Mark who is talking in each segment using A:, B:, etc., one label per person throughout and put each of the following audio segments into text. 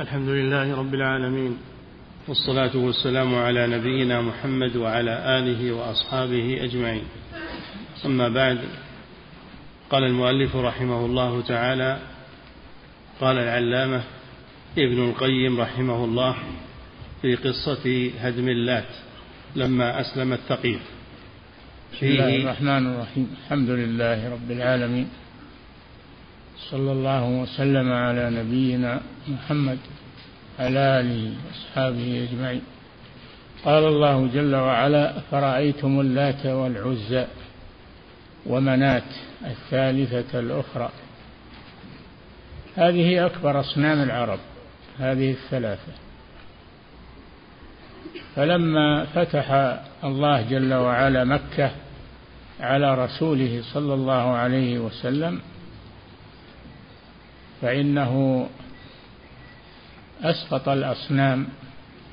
A: الحمد لله رب العالمين والصلاة والسلام على نبينا محمد وعلى آله وأصحابه أجمعين. أما بعد قال المؤلف رحمه الله تعالى قال العلامة ابن القيم رحمه الله في قصة هدم اللات لما أسلم الثقيف
B: بسم الله الرحمن الرحيم. الحمد لله رب العالمين. صلى الله وسلم على نبينا محمد على آله وأصحابه أجمعين. قال الله جل وعلا فرأيتم اللات والعزى ومنات الثالثة الأخرى؟ هذه أكبر أصنام العرب هذه الثلاثة. فلما فتح الله جل وعلا مكة على رسوله صلى الله عليه وسلم فإنه أسقط الأصنام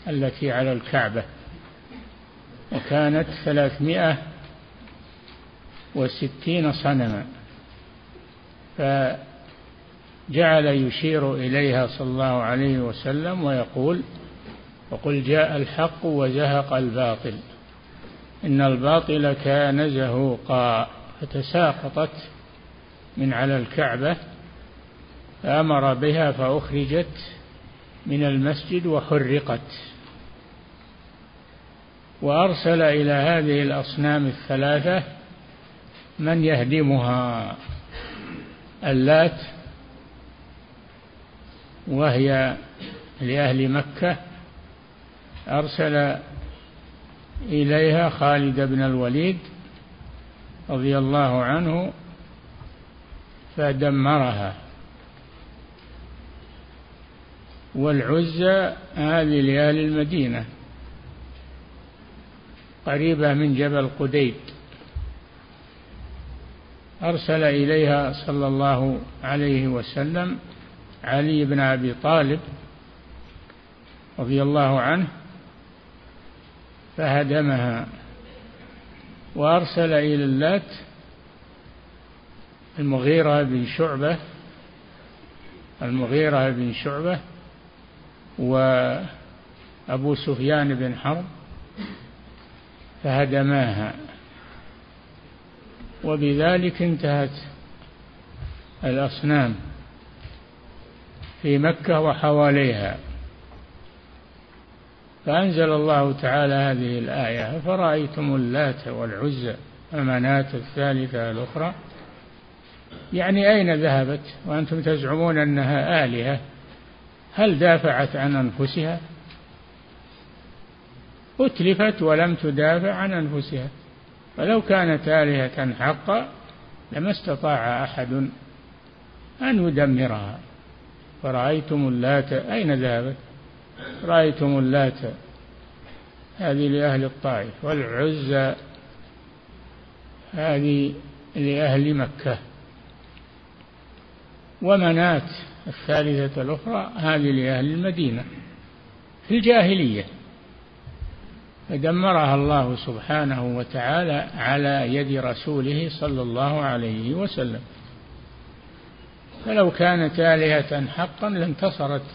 B: التي على الكعبة وكانت ثلاثمائة وستين صنما فجعل يشير إليها صلى الله عليه وسلم ويقول وقل جاء الحق وزهق الباطل إن الباطل كان زهوقا فتساقطت من على الكعبة فأمر بها فأخرجت من المسجد وحرقت. وأرسل إلى هذه الأصنام الثلاثة من يهدمها اللات وهي لأهل مكة. أرسل إليها خالد بن الوليد رضي الله عنه فدمرها. والعزى هذه لأهل المدينة قريبة من جبل قديد. أرسل إليها صلى الله عليه وسلم علي بن أبي طالب رضي الله عنه فهدمها. وأرسل إلى اللات المغيرة بن شعبة المغيرة بن شعبة وأبو سفيان بن حرب فهدماها. وبذلك انتهت الأصنام في مكة وحواليها. فأنزل الله تعالى هذه الآية فرأيتم اللات والعزى ومناة الثالثة الأخرى يعني أين ذهبت؟ وأنتم تزعمون أنها آلهة. هل دافعت عن أنفسها؟ أتلفت ولم تدافع عن أنفسها. ولو كانت آلهة حقا لما استطاع أحد أن يدمرها. فرأيتم اللات أين ذهبت؟ رأيتم اللات هذه لأهل الطائف والعزى هذه لأهل مكة. ومنات الثالثة الأخرى هذه لأهل المدينة في الجاهلية. فدمرها الله سبحانه وتعالى على يد رسوله صلى الله عليه وسلم. فلو كانت آلهة حقا لانتصرت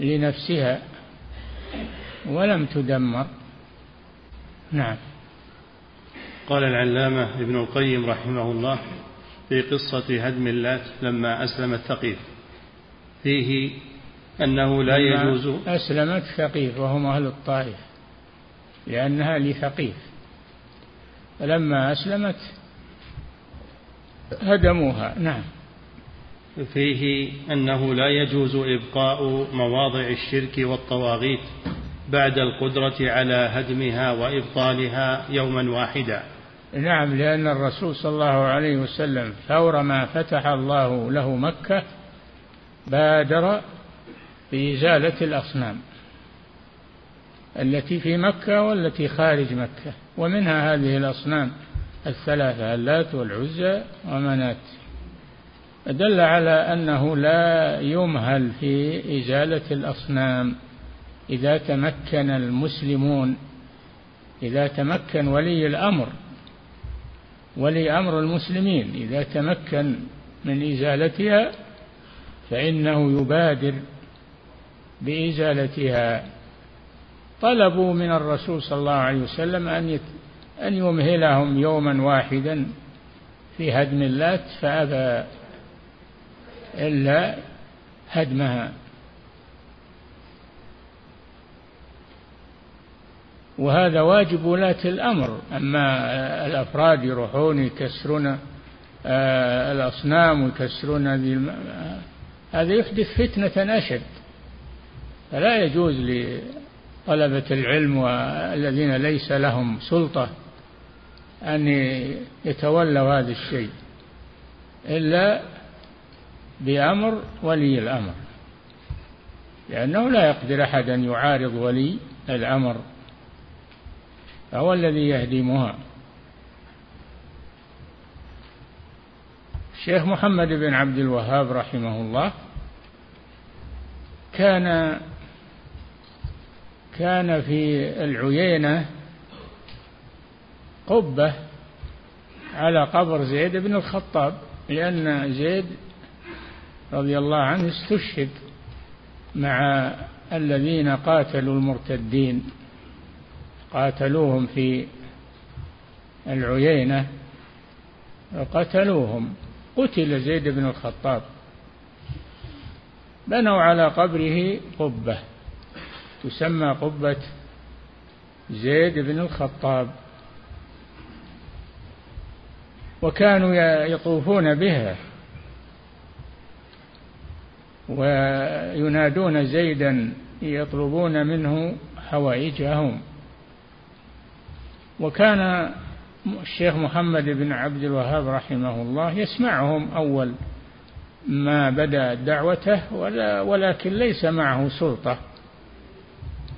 B: لنفسها ولم تدمر. نعم.
A: قال العلامة ابن القيم رحمه الله في قصة هدم اللات لما أسلم الثقيف فيه أنه لا يجوز
B: أسلمت ثقيف وهم أهل الطائف لأنها لثقيف فلما أسلمت هدموها. نعم.
A: فيه أنه لا يجوز إبقاء مواضع الشرك والطواغيت بعد القدرة على هدمها وإبطالها يوما واحدا.
B: نعم لأن الرسول صلى الله عليه وسلم فور ما فتح الله له مكة بادر بإزالة الأصنام التي في مكة والتي خارج مكة ومنها هذه الأصنام الثلاثة اللات والعزى ومنات. دل على أنه لا يمهل في إزالة الأصنام إذا تمكن المسلمون إذا تمكن ولي الأمر ولي أمر المسلمين إذا تمكن من إزالتها فإنه يبادر بإزالتها. طلبوا من الرسول صلى الله عليه وسلم أن أن يمهلهم يوما واحدا في هدم اللات فأبى إلا هدمها. وهذا واجب ولاة الأمر. أما الأفراد يروحون يكسرون آه، الأصنام ويكسرون هذا يحدث فتنة أشد. فلا يجوز لطلبة العلم والذين ليس لهم سلطة أن يتولوا هذا الشيء إلا بأمر ولي الأمر. لأنه لا يقدر أحد أن يعارض ولي الأمر. فهو الذي يهدمها. الشيخ محمد بن عبد الوهاب رحمه الله كان كان في العيينة قبة على قبر زيد بن الخطاب لأن زيد رضي الله عنه استشهد مع الذين قاتلوا المرتدين. قاتلوهم في العيينة وقتلوهم قتل زيد بن الخطاب. بنوا على قبره قبة. تسمى قبة زيد بن الخطاب. وكانوا يطوفون بها. وينادون زيدا يطلبون منه حوائجهم. وكان الشيخ محمد بن عبد الوهاب رحمه الله يسمعهم أول ما بدأ دعوته ولكن ليس معه سلطة.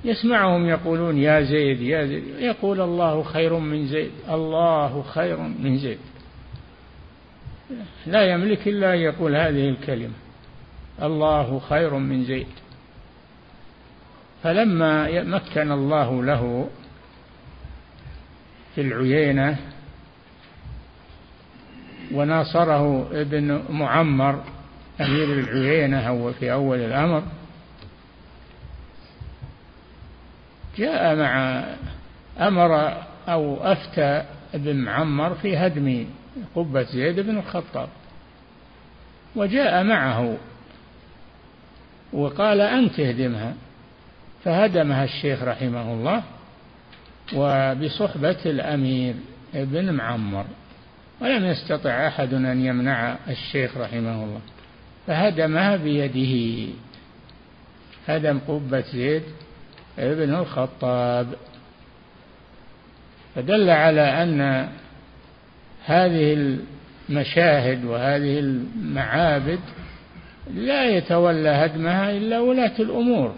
B: يسمعهم يقولون يا زيد يا زيد. يقول الله خير من زيد الله خير من زيد. لا يملك إلا أن يقول هذه الكلمة الله خير من زيد. فلما مكن الله له في العيينة وناصره ابن معمر أمير العيينة هو في أول الأمر. جاء مع أمر أو أفتى ابن معمر في هدم قبة زيد بن الخطاب وجاء معه وقال أنت اهدمها فهدمها الشيخ رحمه الله. وبصحبة الأمير ابن معمر ولم يستطع أحد أن يمنع الشيخ رحمه الله فهدمها بيده. هدم قبة زيد ابن الخطاب. فدل على أن هذه المشاهد وهذه المعابد لا يتولى هدمها إلا ولاة الأمور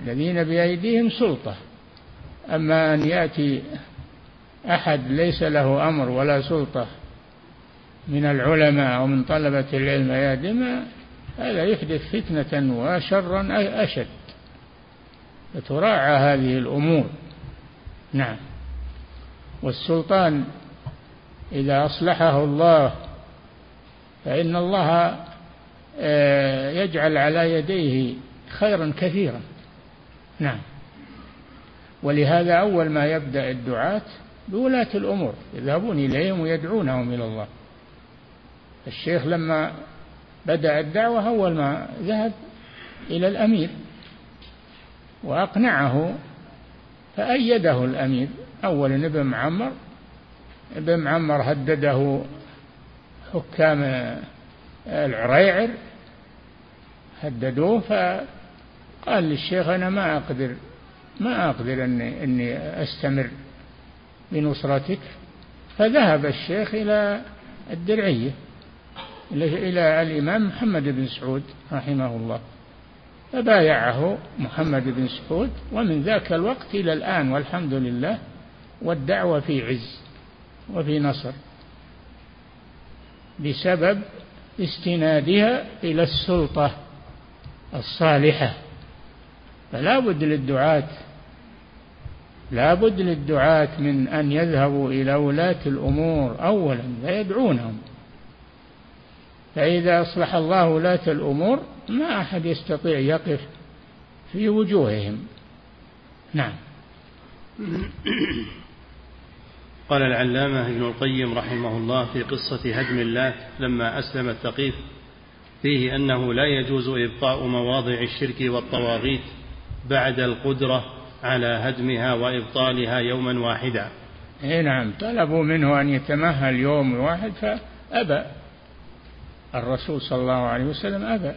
B: الذين بأيديهم سلطة. أما أن يأتي أحد ليس له أمر ولا سلطة من العلماء أو من طلبة العلم يهدم هذا يحدث فتنة وشرا أشد. فتراعى هذه الأمور. نعم. والسلطان إذا أصلحه الله فإن الله آه، يجعل على يديه خيرا كثيرا. نعم. ولهذا أول ما يبدأ الدعاة بولاة الأمور يذهبون إليهم ويدعونهم إلى الله. الشيخ لما بدأ الدعوة أول ما ذهب إلى الأمير وأقنعه فأيده الأمير. أولا ابن معمر ابن معمر هدده حكام العريعر هددوه فقال للشيخ أنا ما أقدر ما أقدر أني, أني أستمر بنصرتك. فذهب الشيخ إلى الدرعية إلى الإمام محمد بن سعود رحمه الله فبايعه محمد بن سعود ومن ذاك الوقت إلى الآن والحمد لله والدعوة في عز وفي نصر بسبب استنادها إلى السلطة الصالحة. فلا بد للدعاة لا بد للدعاة من أن يذهبوا إلى ولاة الأمور أولا فيدعونهم. فإذا أصلح الله ولاة الأمور ما أحد يستطيع يقف في وجوههم. نعم.
A: قال العلامة ابن القيم رحمه الله في قصة هدم اللات لما أسلم الثقيف فيه أنه لا يجوز إبقاء مواضع الشرك والطواغيت. بعد القدرة على هدمها وإبطالها يوما واحدا.
B: اي نعم طلبوا منه أن يتمهل يوم واحد فأبى. الرسول صلى الله عليه وسلم أبى.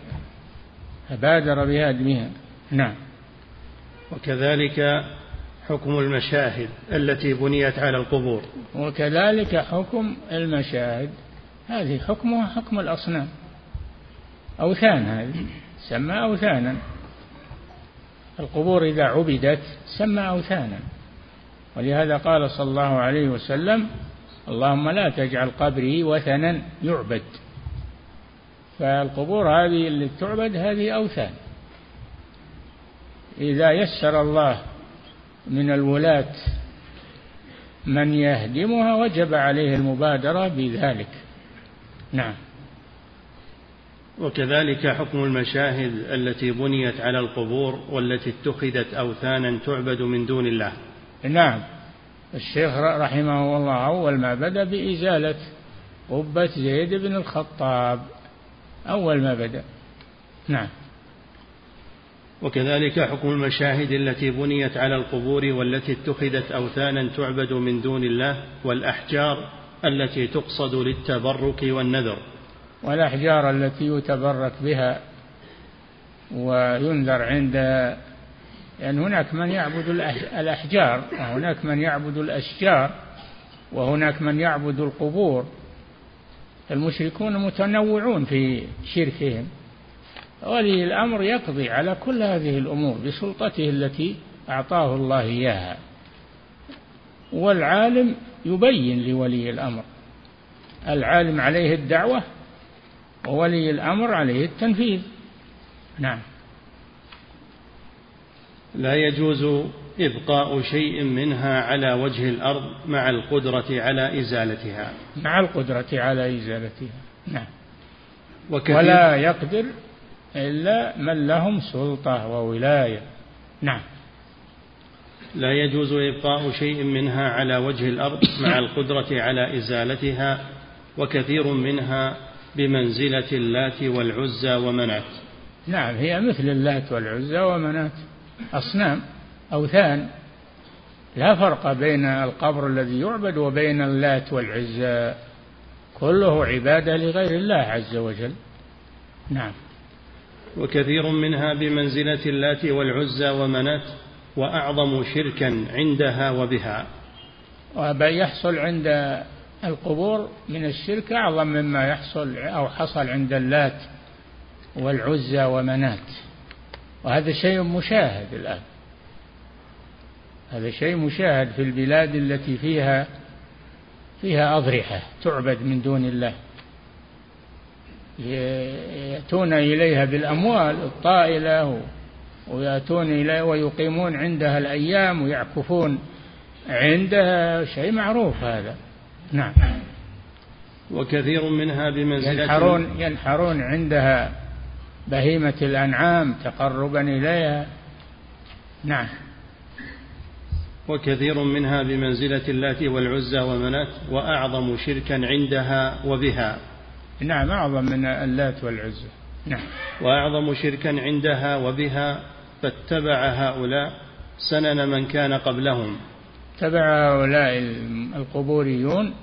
B: فبادر بهدمها. نعم.
A: وكذلك حكم المشاهد التي بنيت على القبور.
B: وكذلك حكم المشاهد. هذه حكمها حكم الأصنام. أوثان هذه. سمى أوثانا. القبور إذا عبدت سمى أوثانا. ولهذا قال صلى الله عليه وسلم اللهم لا تجعل قبري وثنا يعبد. فالقبور هذه اللي تعبد هذه أوثان. إذا يسر الله من الولاة من يهدمها وجب عليه المبادرة بذلك. نعم.
A: وكذلك حكم المشاهد التي بنيت على القبور والتي اتخذت أوثانا تعبد من دون الله.
B: نعم. الشيخ رحمه الله أول ما بدأ بإزالة قبة زيد بن الخطاب. أول ما بدأ. نعم.
A: وكذلك حكم المشاهد التي بنيت على القبور والتي اتخذت أوثانا تعبد من دون الله والأحجار التي تقصد للتبرك والنذر.
B: والأحجار التي يتبرك بها وينذر عند لأن هناك من يعبد الأحجار وهناك من يعبد الأشجار وهناك من يعبد القبور. المشركون متنوعون في شركهم. ولي الأمر يقضي على كل هذه الأمور بسلطته التي أعطاه الله إياها. والعالم يبين لولي الأمر. العالم عليه الدعوة وولي الأمر عليه التنفيذ. نعم.
A: لا يجوز إبقاء شيء منها على وجه الأرض مع القدرة على إزالتها.
B: مع القدرة على إزالتها. نعم. ولا يقدر إلا من لهم سلطة وولاية. نعم.
A: لا يجوز إبقاء شيء منها على وجه الأرض مع القدرة على إزالتها وكثير منها بمنزلة اللات والعزى ومنات
B: نعم هي مثل اللات والعزى ومنات أصنام أوثان لا فرق بين القبر الذي يعبد وبين اللات والعزى. كله عبادة لغير الله عز وجل. نعم.
A: وكثير منها بمنزلة اللات والعزى ومنات وأعظم شركا عندها وبها.
B: ويحصل عند القبور من الشرك أعظم مما يحصل أو حصل عند اللات والعزى ومنات. وهذا شيء مشاهد الآن. هذا شيء مشاهد في البلاد التي فيها فيها أضرحة تعبد من دون الله. يأتون إليها بالأموال الطائلة ويأتون إليها ويقيمون عندها الأيام ويعكفون. عندها شيء معروف هذا. نعم.
A: وكثير منها بمنزلة
B: ينحرون ينحرون عندها بهيمة الأنعام تقربا إليها. نعم.
A: وكثير منها بمنزلة اللات والعزى ومنات وأعظم شركا عندها وبها.
B: نعم أعظم من اللات والعزى. نعم.
A: وأعظم شركا عندها وبها فاتبع هؤلاء سنن من كان قبلهم.
B: تبع هؤلاء القبوريون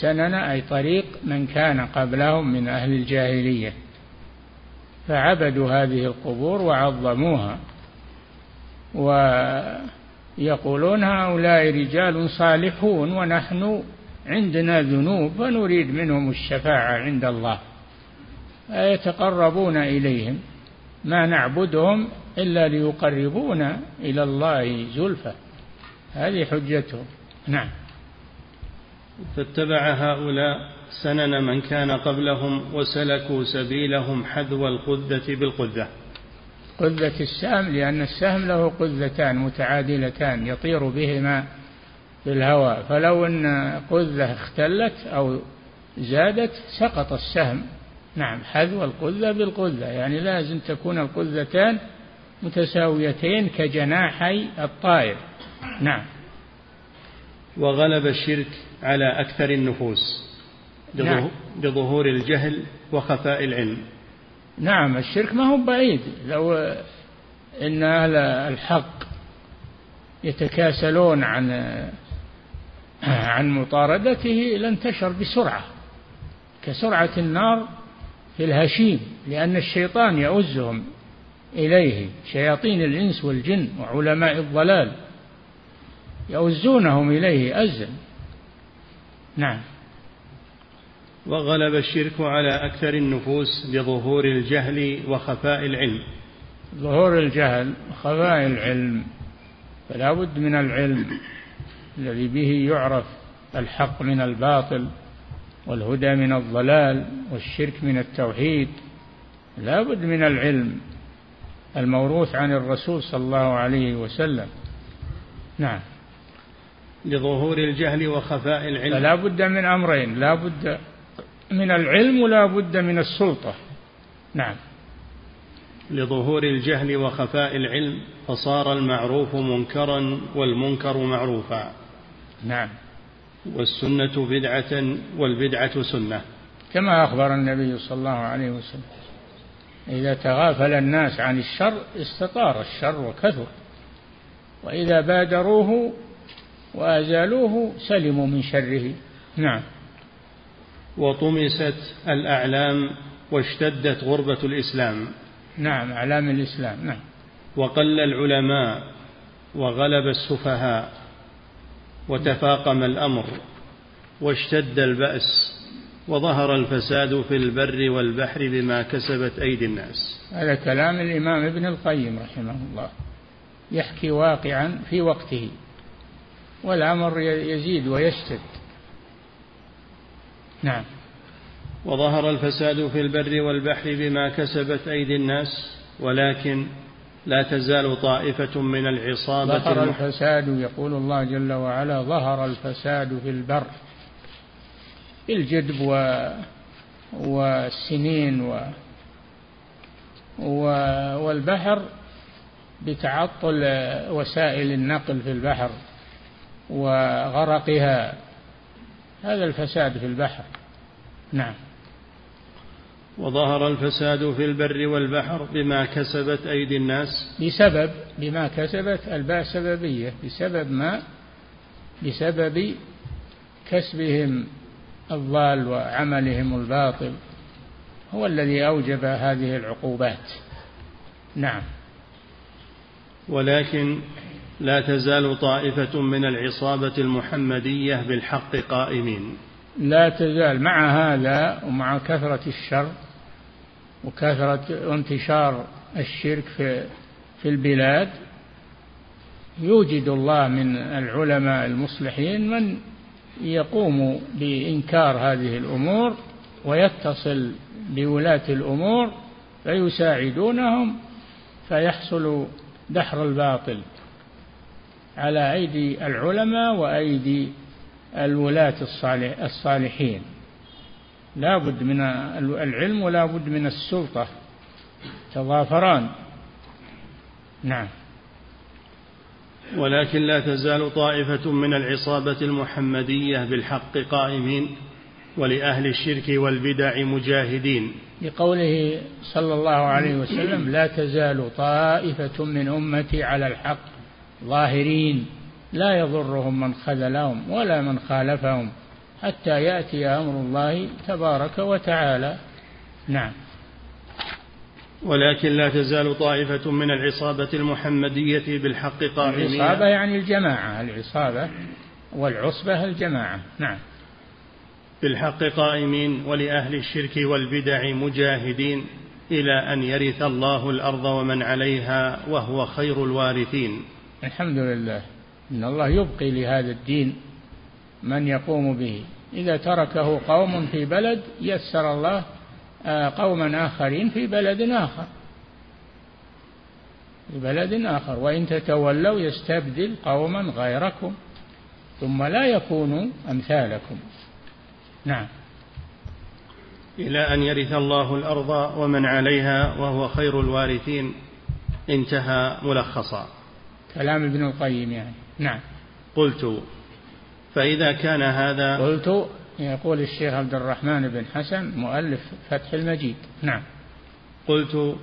B: سنن أي طريق من كان قبلهم من أهل الجاهلية فعبدوا هذه القبور وعظموها. ويقولون هؤلاء رجال صالحون ونحن عندنا ذنوب ونريد منهم الشفاعة عند الله يتقربون إليهم؟ ما نعبدهم إلا ليقربونا إلى الله زلفى. هذه حجتهم نعم.
A: فاتبع هؤلاء سنن من كان قبلهم وسلكوا سبيلهم حذو القذة بالقذة.
B: قذة السهم لأن السهم له قذتان متعادلتان يطير بهما في الهواء. فلو أن قذة اختلت أو زادت سقط السهم. نعم حذو القذة بالقذة. يعني لازم تكون القذتان متساويتين كجناحي الطائر. نعم.
A: وغلب الشرك على أكثر النفوس
B: نعم.
A: بظهور الجهل وخفاء العلم.
B: نعم الشرك ما هو بعيد. لو إن أهل الحق يتكاسلون عن عن مطاردته لانتشر بسرعة كسرعة النار في الهشيم لأن الشيطان يؤزهم إليه شياطين الإنس والجن وعلماء الضلال. يؤزونهم إليه ازا نعم.
A: وغلب الشرك على أكثر النفوس بظهور الجهل وخفاء العلم.
B: ظهور الجهل وخفاء العلم. فلا بد من العلم الذي به يعرف الحق من الباطل والهدى من الضلال والشرك من التوحيد. لا بد من العلم الموروث عن الرسول صلى الله عليه وسلم. نعم.
A: لظهور الجهل وخفاء العلم.
B: فلا بد من أمرين لا بد من العلم ولا بد من السلطة. نعم.
A: لظهور الجهل وخفاء العلم فصار المعروف منكرا والمنكر معروفا.
B: نعم.
A: والسنة بدعة والبدعة سنة.
B: كما أخبر النبي صلى الله عليه وسلم إذا تغافل الناس عن الشر استطار الشر وكثر وإذا بادروه وأزالوه سلموا من شره. نعم.
A: وطمست الأعلام واشتدت غربة الإسلام.
B: نعم أعلام الإسلام. نعم.
A: وقل العلماء وغلب السفهاء وتفاقم الأمر واشتد البأس وظهر الفساد في البر والبحر بما كسبت أيدي الناس.
B: هذا كلام الإمام ابن القيم رحمه الله. يحكي واقعا في وقته. والأمر يزيد ويشتد. نعم.
A: وظهر الفساد في البر والبحر بما كسبت أيدي الناس ولكن لا تزال طائفة من العصابة
B: ظهر الفساد يقول الله جل وعلا ظهر الفساد في البر بالجدب و والسنين و والبحر بتعطل وسائل النقل في البحر. وغرقها. هذا الفساد في البحر. نعم.
A: وظهر الفساد في البر والبحر بما كسبت أيدي الناس.
B: بسبب بما كسبت الباء سببية بسبب ما؟ بسبب كسبهم الضال وعملهم الباطل. هو الذي أوجب هذه العقوبات. نعم.
A: ولكن لا تزال طائفة من العصابة المحمدية بالحق قائمين.
B: لا تزال. مع هذا ومع كثرة الشر وكثرة انتشار الشرك في في البلاد يوجد الله من العلماء المصلحين من يقوم بإنكار هذه الأمور ويتصل بولاة الأمور فيساعدونهم فيحصل دحر الباطل. على أيدي العلماء وأيدي الولاة الصالح الصالحين. لا بد من العلم ولا بد من السلطة. تضافران. نعم.
A: ولكن لا تزال طائفة من العصابة المحمدية بالحق قائمين ولأهل الشرك والبدع مجاهدين.
B: لقوله صلى الله عليه وسلم لا تزال طائفة من أمتي على الحق ظاهرين لا يضرهم من خذلهم ولا من خالفهم حتى يأتي أمر الله تبارك وتعالى. نعم.
A: ولكن لا تزال طائفة من العصابة المحمدية بالحق قائمين.
B: العصابة يعني الجماعة العصابة والعصبة الجماعة. نعم.
A: بالحق قائمين ولأهل الشرك والبدع مجاهدين إلى أن يرث الله الأرض ومن عليها وهو خير الوارثين.
B: الحمد لله إن الله يبقي لهذا الدين من يقوم به. إذا تركه قوم في بلد يسر الله آه، قوما آخرين في بلد آخر. في بلد آخر. وإن تتولوا يستبدل قوما غيركم ثم لا يكونوا أمثالكم. نعم.
A: إلى أن يرث الله الأرض ومن عليها وهو خير الوارثين انتهى ملخصا.
B: كلام ابن القيم يعني. نعم.
A: قلت فإذا كان هذا
B: قلت يقول الشيخ عبد الرحمن بن حسن مؤلف فتح المجيد. نعم.
A: قلت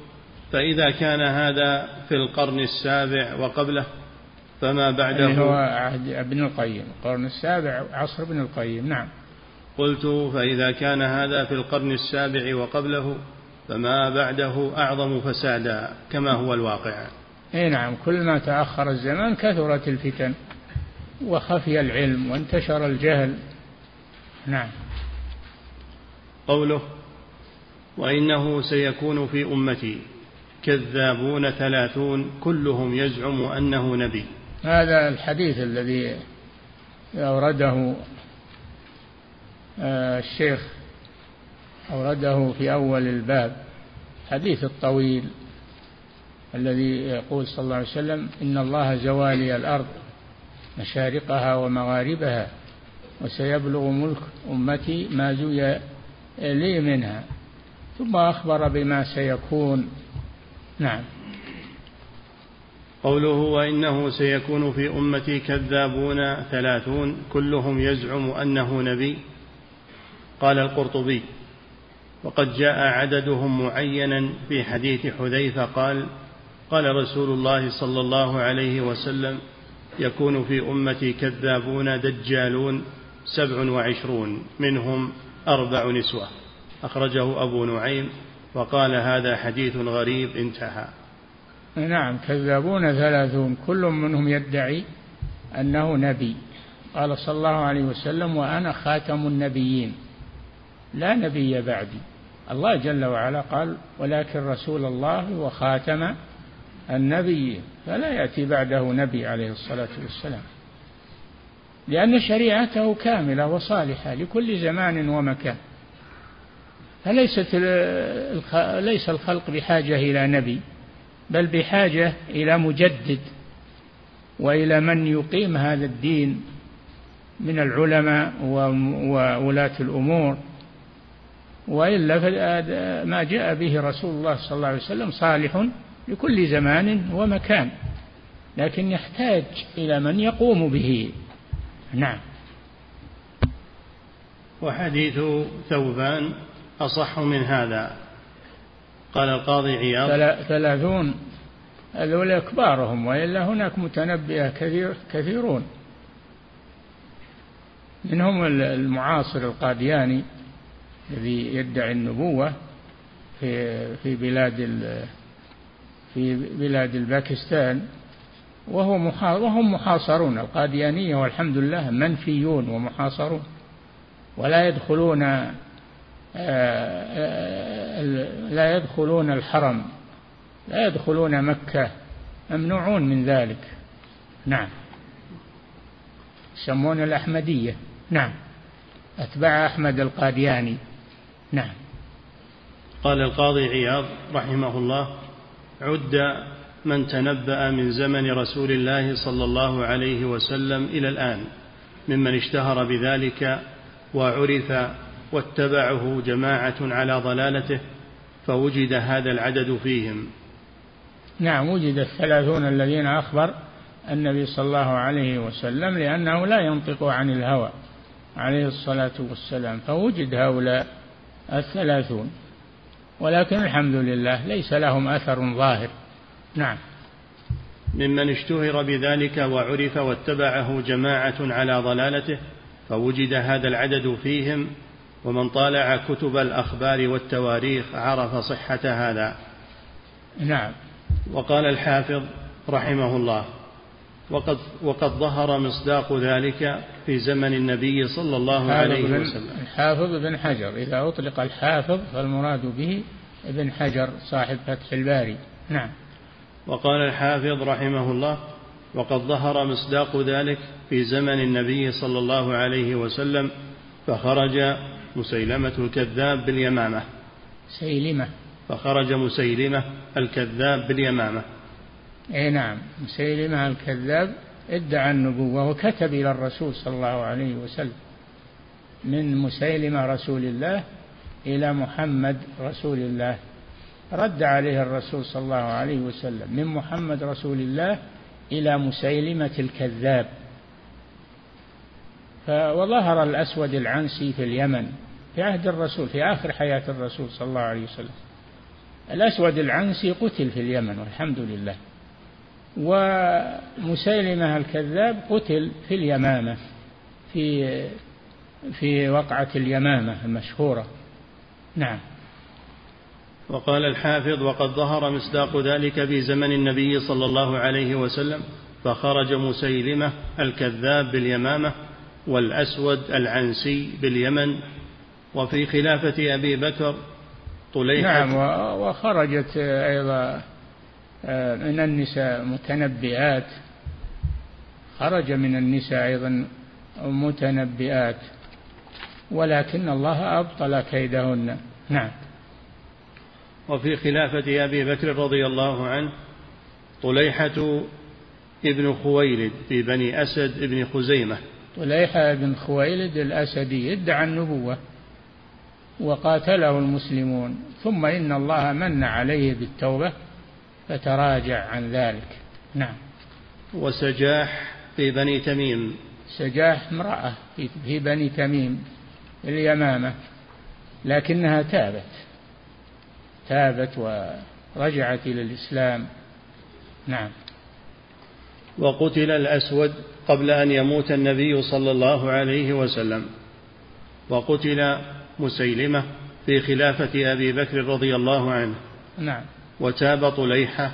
A: فإذا كان هذا في القرن السابع وقبله فما بعده؟
B: يعني هو عهد ابن القيم. القرن السابع عصر ابن القيم. نعم.
A: قلت فإذا كان هذا في القرن السابع وقبله فما بعده أعظم فسادا كما هو الواقع.
B: إي نعم كل ما تأخر الزمان كثرت الفتن وخفي العلم وانتشر الجهل. نعم.
A: قوله وإنه سيكون في أمتي كذابون ثلاثون كلهم يزعم أنه نبي.
B: هذا الحديث الذي أورده آه، الشيخ أورده في أول الباب حديث الطويل. الذي يقول صلى الله عليه وسلم إن الله زوالي الأرض مشارقها ومغاربها وسيبلغ ملك أمتي ما زوي لي منها ثم أخبر بما سيكون. نعم.
A: قوله وإنه سيكون في أمتي كذابون ثلاثون كلهم يزعم أنه نبي. قال القرطبي وقد جاء عددهم معينا في حديث حذيفة قال قال رسول الله صلى الله عليه وسلم يكون في أمتي كذابون دجالون سبع وعشرون منهم أربع نسوة. أخرجه أبو نعيم وقال هذا حديث غريب انتهى.
B: نعم كذابون ثلاثون كل منهم يدعي أنه نبي. قال صلى الله عليه وسلم وأنا خاتم النبيين لا نبي بعدي. الله جل وعلا قال ولكن رسول الله وخاتم النبي فلا يأتي بعده نبي عليه الصلاة والسلام. لأن شريعته كاملة وصالحة لكل زمان ومكان. فليست ليس الخلق بحاجة إلى نبي بل بحاجة إلى مجدد وإلى من يقيم هذا الدين من العلماء وولاة الأمور. وإلا ما جاء به رسول الله صلى الله عليه وسلم صالح لكل زمان ومكان لكن يحتاج إلى من يقوم به. نعم.
A: وحديث ثوبان أصح من هذا. قال القاضي عياض.
B: ثلاثون. هذول كبارهم وإلا هناك متنبئة كثير كثيرون. منهم المعاصر القادياني الذي يدعي النبوة في في بلاد في بلاد الباكستان وهو وهم محاصرون القاديانية والحمد لله منفيون ومحاصرون ولا يدخلون آه، آه، لا يدخلون الحرم لا يدخلون مكة ممنوعون من ذلك. نعم. يسمون الأحمدية. نعم. أتباع أحمد القادياني. نعم.
A: قال القاضي عياض رحمه الله عد من تنبأ من زمن رسول الله صلى الله عليه وسلم إلى الآن ممن اشتهر بذلك وعرف واتبعه جماعة على ضلالته فوجد هذا العدد فيهم.
B: نعم وجد الثلاثون الذين أخبر النبي صلى الله عليه وسلم لأنه لا ينطق عن الهوى عليه الصلاة والسلام فوجد هؤلاء الثلاثون. ولكن الحمد لله ليس لهم أثر ظاهر. نعم.
A: ممن اشتهر بذلك وعرف واتبعه جماعة على ضلالته فوجد هذا العدد فيهم ومن طالع كتب الأخبار والتواريخ عرف صحة هذا.
B: نعم.
A: وقال الحافظ رحمه الله وقد وقد ظهر مصداق ذلك في زمن النبي صلى الله عليه وسلم.
B: الحافظ بن حجر. إذا أطلق الحافظ فالمراد به ابن حجر صاحب فتح الباري. نعم.
A: وقال الحافظ رحمه الله وقد ظهر مصداق ذلك في زمن النبي صلى الله عليه وسلم فخرج مسيلمة الكذاب باليمامة.
B: سيلمة.
A: فخرج مسيلمة الكذاب باليمامة.
B: اي نعم. مسيلمة الكذاب ادعى النبوة وكتب إلى الرسول صلى الله عليه وسلم من مسيلمة رسول الله إلى محمد رسول الله. رد عليه الرسول صلى الله عليه وسلم من محمد رسول الله إلى مسيلمة الكذاب. وظهر الأسود العنسي في اليمن في عهد الرسول في آخر حياة الرسول صلى الله عليه وسلم. الأسود العنسي قتل في اليمن والحمد لله. ومسيلمة الكذاب قتل في اليمامة في في وقعة اليمامة المشهورة. نعم.
A: وقال الحافظ وقد ظهر مصداق ذلك في زمن النبي صلى الله عليه وسلم فخرج مسيلمة الكذاب باليمامة والأسود العنسي باليمن وفي خلافة أبي بكر
B: طليحة نعم وخرجت أيضا من النساء متنبئات. خرج من النساء أيضا متنبئات. ولكن الله أبطل كيدهن. نعم.
A: وفي خلافة أبي بكر رضي الله عنه طليحة ابن خويلد في بني أسد ابن خزيمة.
B: طليحة بن خويلد الأسدي ادعى النبوة وقاتله المسلمون. ثم إن الله من عليه بالتوبة فتراجع عن ذلك. نعم.
A: وسجاح في بني تميم.
B: سجاح امرأة في بني تميم اليمامة لكنها تابت تابت ورجعت إلى الإسلام. نعم.
A: وقتل الأسود قبل أن يموت النبي صلى الله عليه وسلم. وقتل مسيلمة في خلافة أبي بكر رضي الله عنه.
B: نعم.
A: وتاب طليحة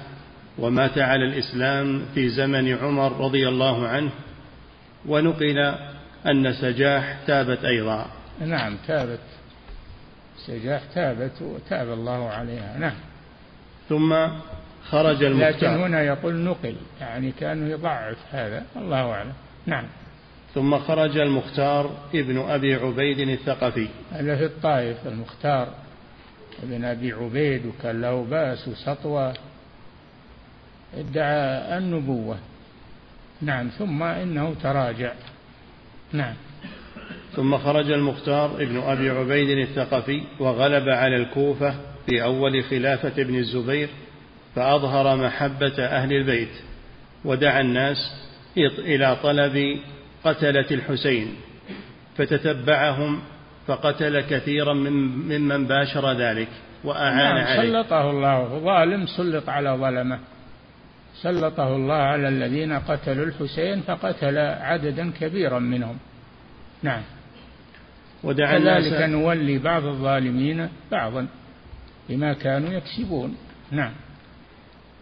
A: ومات على الإسلام في زمن عمر رضي الله عنه ونقل أن سجاح تابت أيضا.
B: نعم تابت. سجاح تابت وتاب الله عليها نعم.
A: ثم خرج المختار.
B: لكن هنا يقول نقل يعني كانه يضعف هذا الله أعلم. نعم.
A: ثم خرج المختار ابن أبي عبيد الثقفي.
B: هذا في الطائف المختار. ابن أبي عبيد وكان له بأس وسطوة. ادعى النبوة. نعم ثم إنه تراجع. نعم.
A: ثم خرج المختار ابن أبي عبيد الثقفي وغلب على الكوفة في أول خلافة ابن الزبير فأظهر محبة أهل البيت ودعا الناس إلى طلب قتلة الحسين فتتبعهم فقتل كثيرا من ممن باشر ذلك وأعان نعم عليه.
B: سلطه الله ظالم سلط على ظلمه. سلطه الله على الذين قتلوا الحسين فقتل عددا كبيرا منهم. نعم. ودعا كذلك نولي بعض الظالمين بعضا بما كانوا يكسبون. نعم.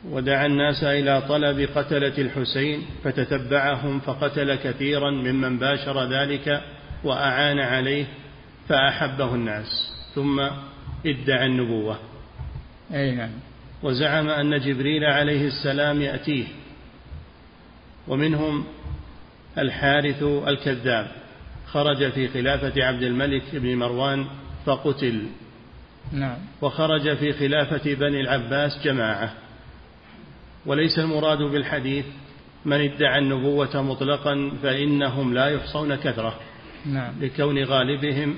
A: ودعا الناس إلى طلب قتلة الحسين فتتبعهم فقتل كثيرا ممن باشر ذلك وأعان عليه فأحبه الناس ثم ادعى النبوة.
B: أي نعم.
A: وزعم أن جبريل عليه السلام يأتيه ومنهم الحارث الكذاب. خرج في خلافة عبد الملك بن مروان فقتل.
B: نعم.
A: وخرج في خلافة بني العباس جماعة. وليس المراد بالحديث من ادعى النبوة مطلقا فإنهم لا يحصون كثرة.
B: نعم.
A: لكون غالبهم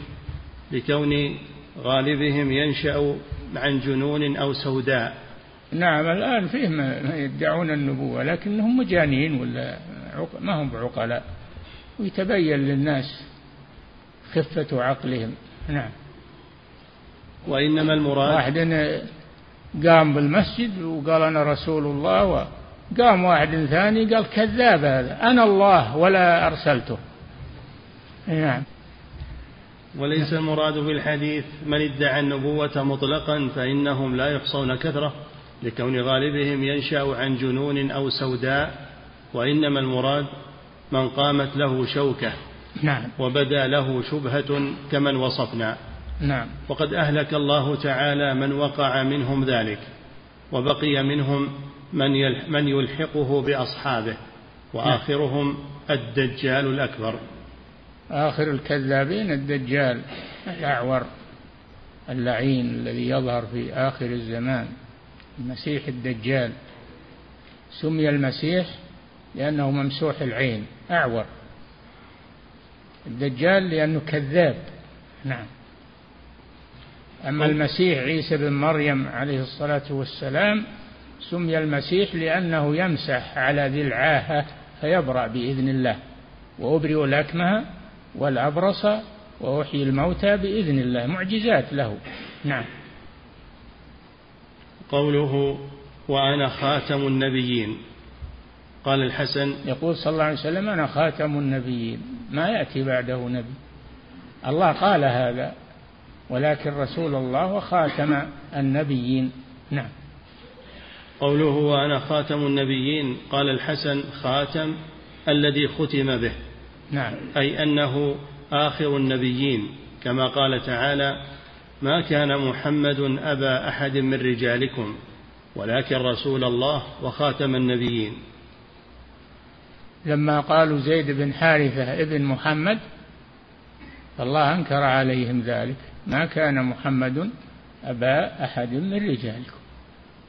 A: لكون غالبهم ينشأ عن جنون أو سوداء.
B: نعم الآن فيه ما يدعون النبوة لكنهم مجانين ولا ما هم بعقلاء. ويتبين للناس خفة عقلهم. نعم.
A: وإنما المراد
B: واحد قام بالمسجد وقال أنا رسول الله وقام واحد ثاني قال كذاب هذا أنا الله ولا أرسلته. نعم.
A: وليس المراد بالحديث من ادعى النبوة مطلقا فإنهم لا يحصون كثرة لكون غالبهم ينشأ عن جنون أو سوداء وإنما المراد من قامت له شوكة
B: نعم.
A: وبدا له شبهة كمن وصفنا.
B: نعم.
A: وقد أهلك الله تعالى من وقع منهم ذلك وبقي منهم من من يلحقه بأصحابه وآخرهم الدجال الأكبر.
B: آخر الكذابين الدجال الأعور اللعين الذي يظهر في آخر الزمان المسيح الدجال. سمي المسيح لأنه ممسوح العين أعور. الدجال لأنه كذاب. نعم. أما المسيح عيسى بن مريم عليه الصلاة والسلام سمي المسيح لأنه يمسح على ذي العاهة فيبرأ بإذن الله. وأبرئ الأكمه والأبرص وأحيي الموتى بإذن الله معجزات له. نعم.
A: قوله وأنا خاتم النبيين. قال الحسن
B: يقول صلى الله عليه وسلم أنا خاتم النبيين. ما يأتي بعده نبي. الله قال هذا ولكن رسول الله وخاتم النبيين. نعم.
A: قوله وأنا خاتم النبيين. قال الحسن خاتم الذي ختم به.
B: نعم.
A: أي أنه آخر النبيين كما قال تعالى ما كان محمد أبا أحد من رجالكم ولكن رسول الله وخاتم النبيين.
B: لما قالوا زيد بن حارثة ابن محمد فالله أنكر عليهم ذلك. ما كان محمد أبا أحد من رجالكم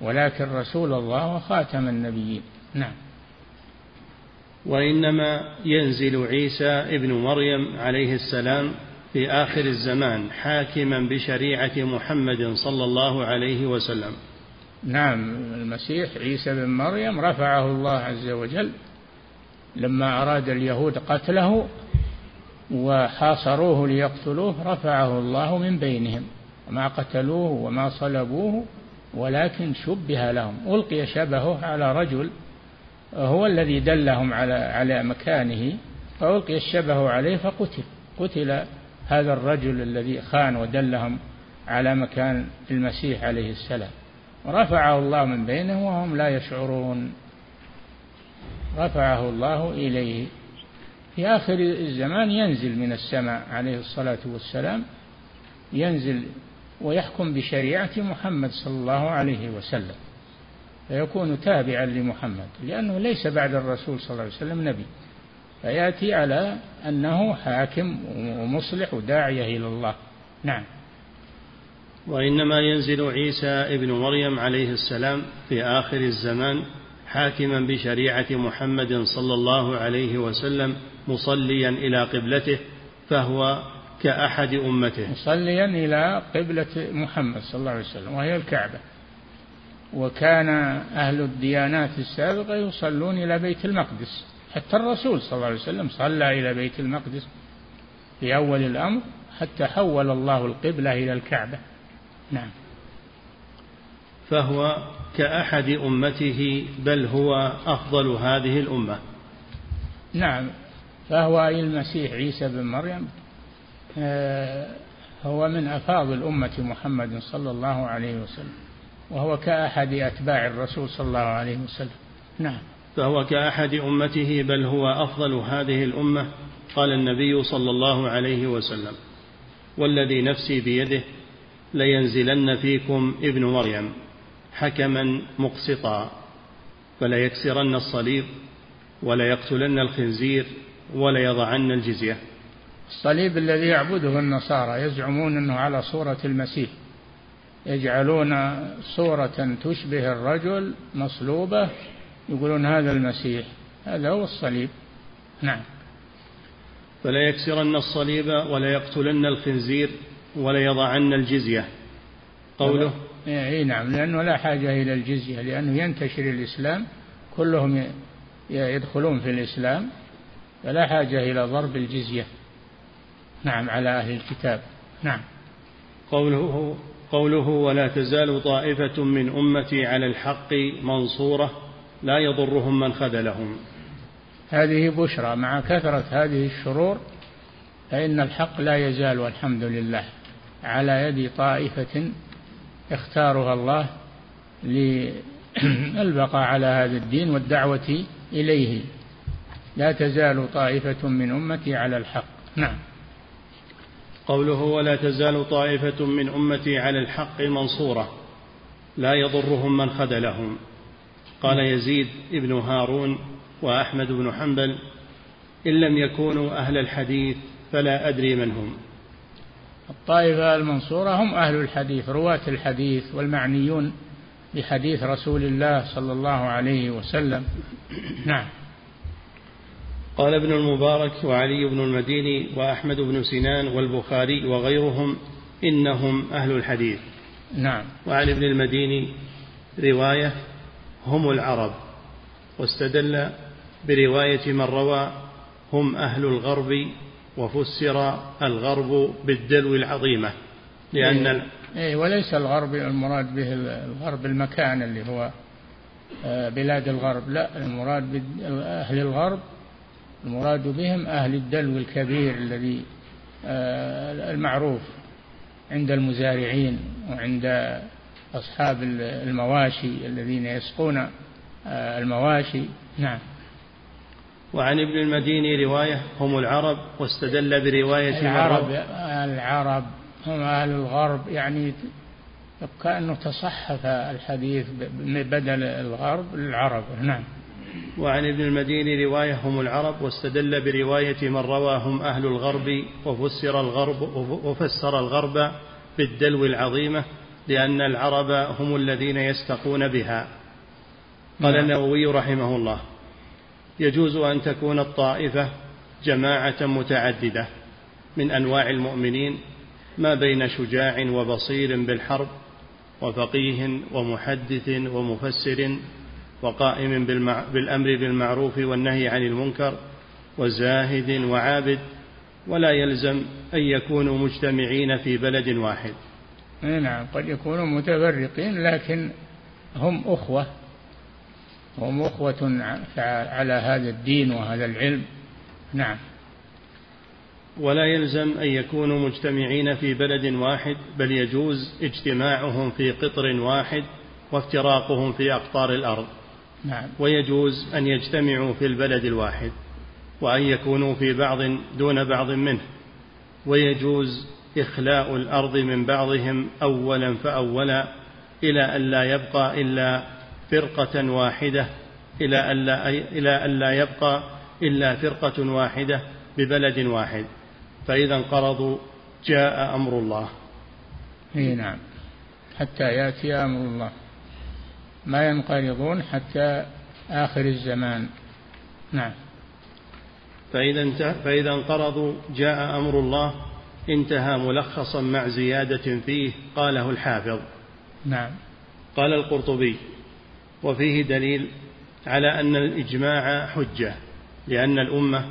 B: ولكن رسول الله وخاتم النبيين. نعم.
A: وإنما ينزل عيسى ابن مريم عليه السلام في آخر الزمان حاكما بشريعة محمد صلى الله عليه وسلم.
B: نعم المسيح عيسى بن مريم رفعه الله عز وجل لما أراد اليهود قتله وحاصروه ليقتلوه رفعه الله من بينهم. ما قتلوه وما صلبوه ولكن شبه لهم. ألقي شبهه على رجل هو الذي دلهم على على مكانه فألقي الشبه عليه فقتل. قتل هذا الرجل الذي خان ودلهم على مكان المسيح عليه السلام. رفعه الله من بينهم وهم لا يشعرون. رفعه الله إليه. في آخر الزمان ينزل من السماء عليه الصلاة والسلام ينزل ويحكم بشريعة محمد صلى الله عليه وسلم. فيكون تابعا لمحمد لأنه ليس بعد الرسول صلى الله عليه وسلم نبي. فيأتي على أنه حاكم ومصلح وداعية إلى الله. نعم.
A: وإنما ينزل عيسى ابن مريم عليه السلام في آخر الزمان حاكما بشريعة محمد صلى الله عليه وسلم مصليا إلى قبلته فهو كأحد أمته.
B: مصليا إلى قبلة محمد صلى الله عليه وسلم وهي الكعبة. وكان أهل الديانات السابقة يصلون إلى بيت المقدس. حتى الرسول صلى الله عليه وسلم صلى إلى بيت المقدس في أول الأمر حتى حول الله القبلة إلى الكعبة. نعم.
A: فهو كأحد أمته بل هو أفضل هذه الأمة.
B: نعم. فهو المسيح عيسى بن مريم آه، هو من أفاضل أمة محمد صلى الله عليه وسلم. وهو كأحد أتباع الرسول صلى الله عليه وسلم. نعم.
A: فهو كأحد أمته بل هو أفضل هذه الأمة قال النبي صلى الله عليه وسلم. والذي نفسي بيده لينزلن فيكم ابن مريم حكما مقسطا فليكسرن الصليب وليقتلن الخنزير وليضعن الجزية.
B: الصليب الذي يعبده النصارى يزعمون أنه على صورة المسيح. يجعلون صورة تشبه الرجل مصلوبة يقولون هذا المسيح هذا هو الصليب. نعم.
A: فليكسرن الصليب وليقتلن الخنزير وليضعن الجزية. قوله؟
B: اي نعم لأنه لا حاجة إلى الجزية لأنه ينتشر الإسلام كلهم يدخلون في الإسلام فلا حاجة إلى ضرب الجزية. نعم على أهل الكتاب. نعم.
A: قوله قوله ولا تزال طائفة من أمتي على الحق منصورة لا يضرهم من خذلهم.
B: هذه بشرى. مع كثرة هذه الشرور فإن الحق لا يزال والحمد لله على يد طائفة اختارها الله للبقاء على هذا الدين والدعوة إليه. لا تزال طائفة من أمتي على الحق. نعم.
A: قوله ولا تزال طائفة من أمتي على الحق منصورة لا يضرهم من خذلهم. قال يزيد ابن هارون وأحمد بن حنبل إن لم يكونوا أهل الحديث فلا أدري من هم
B: الطائفة المنصورة هم أهل الحديث رواة الحديث والمعنيون بحديث رسول الله صلى الله عليه وسلم. نعم.
A: قال ابن المبارك وعلي بن المديني وأحمد بن سنان والبخاري وغيرهم إنهم أهل الحديث.
B: نعم.
A: وعن ابن المديني رواية هم العرب واستدل برواية من روى هم أهل الغرب وفسر الغرب بالدلو العظيمة لأن
B: إيه, إيه وليس الغرب المراد به الغرب المكان اللي هو آه، بلاد الغرب لا المراد أهل الغرب المراد بهم أهل الدلو الكبير الذي آه، المعروف عند المزارعين وعند أصحاب المواشي الذين يسقون آه، المواشي. نعم.
A: وعن ابن المديني رواية هم العرب واستدل برواية
B: العرب العرب هم أهل الغرب يعني كأنه تصحف الحديث بدل الغرب العرب نعم.
A: وعن ابن المديني رواية هم العرب واستدل برواية من روى هم أهل الغرب وفسر الغرب وفسر الغرب بالدلو العظيمة لأن العرب هم الذين يستقون بها قال نعم. النووي رحمه الله يجوز أن تكون الطائفة جماعة متعددة من أنواع المؤمنين ما بين شجاع وبصير بالحرب وفقيه ومحدث ومفسر وقائم بالأمر بالمعروف والنهي عن المنكر وزاهد وعابد ولا يلزم أن يكونوا مجتمعين في بلد واحد.
B: نعم قد يكونوا متفرقين لكن هم أخوة هم أخوة على هذا الدين وهذا العلم. نعم.
A: ولا يلزم أن يكونوا مجتمعين في بلد واحد بل يجوز اجتماعهم في قطر واحد وافتراقهم في أقطار الأرض.
B: نعم.
A: ويجوز أن يجتمعوا في البلد الواحد وأن يكونوا في بعض دون بعض منه. ويجوز إخلاء الأرض من بعضهم أولا فأولا إلى أن لا يبقى إلا فرقة واحدة إلى أن لا, إلى أن لا يبقى إلا فرقة واحدة ببلد واحد. فإذا انقرضوا جاء أمر الله.
B: اي نعم. حتى يأتي أمر الله. ما ينقرضون حتى آخر الزمان. نعم.
A: فإذا فإذا انقرضوا جاء أمر الله انتهى ملخصا مع زيادة فيه قاله الحافظ.
B: نعم.
A: قال القرطبي وفيه دليل على أن الإجماع حجة لأن الأمة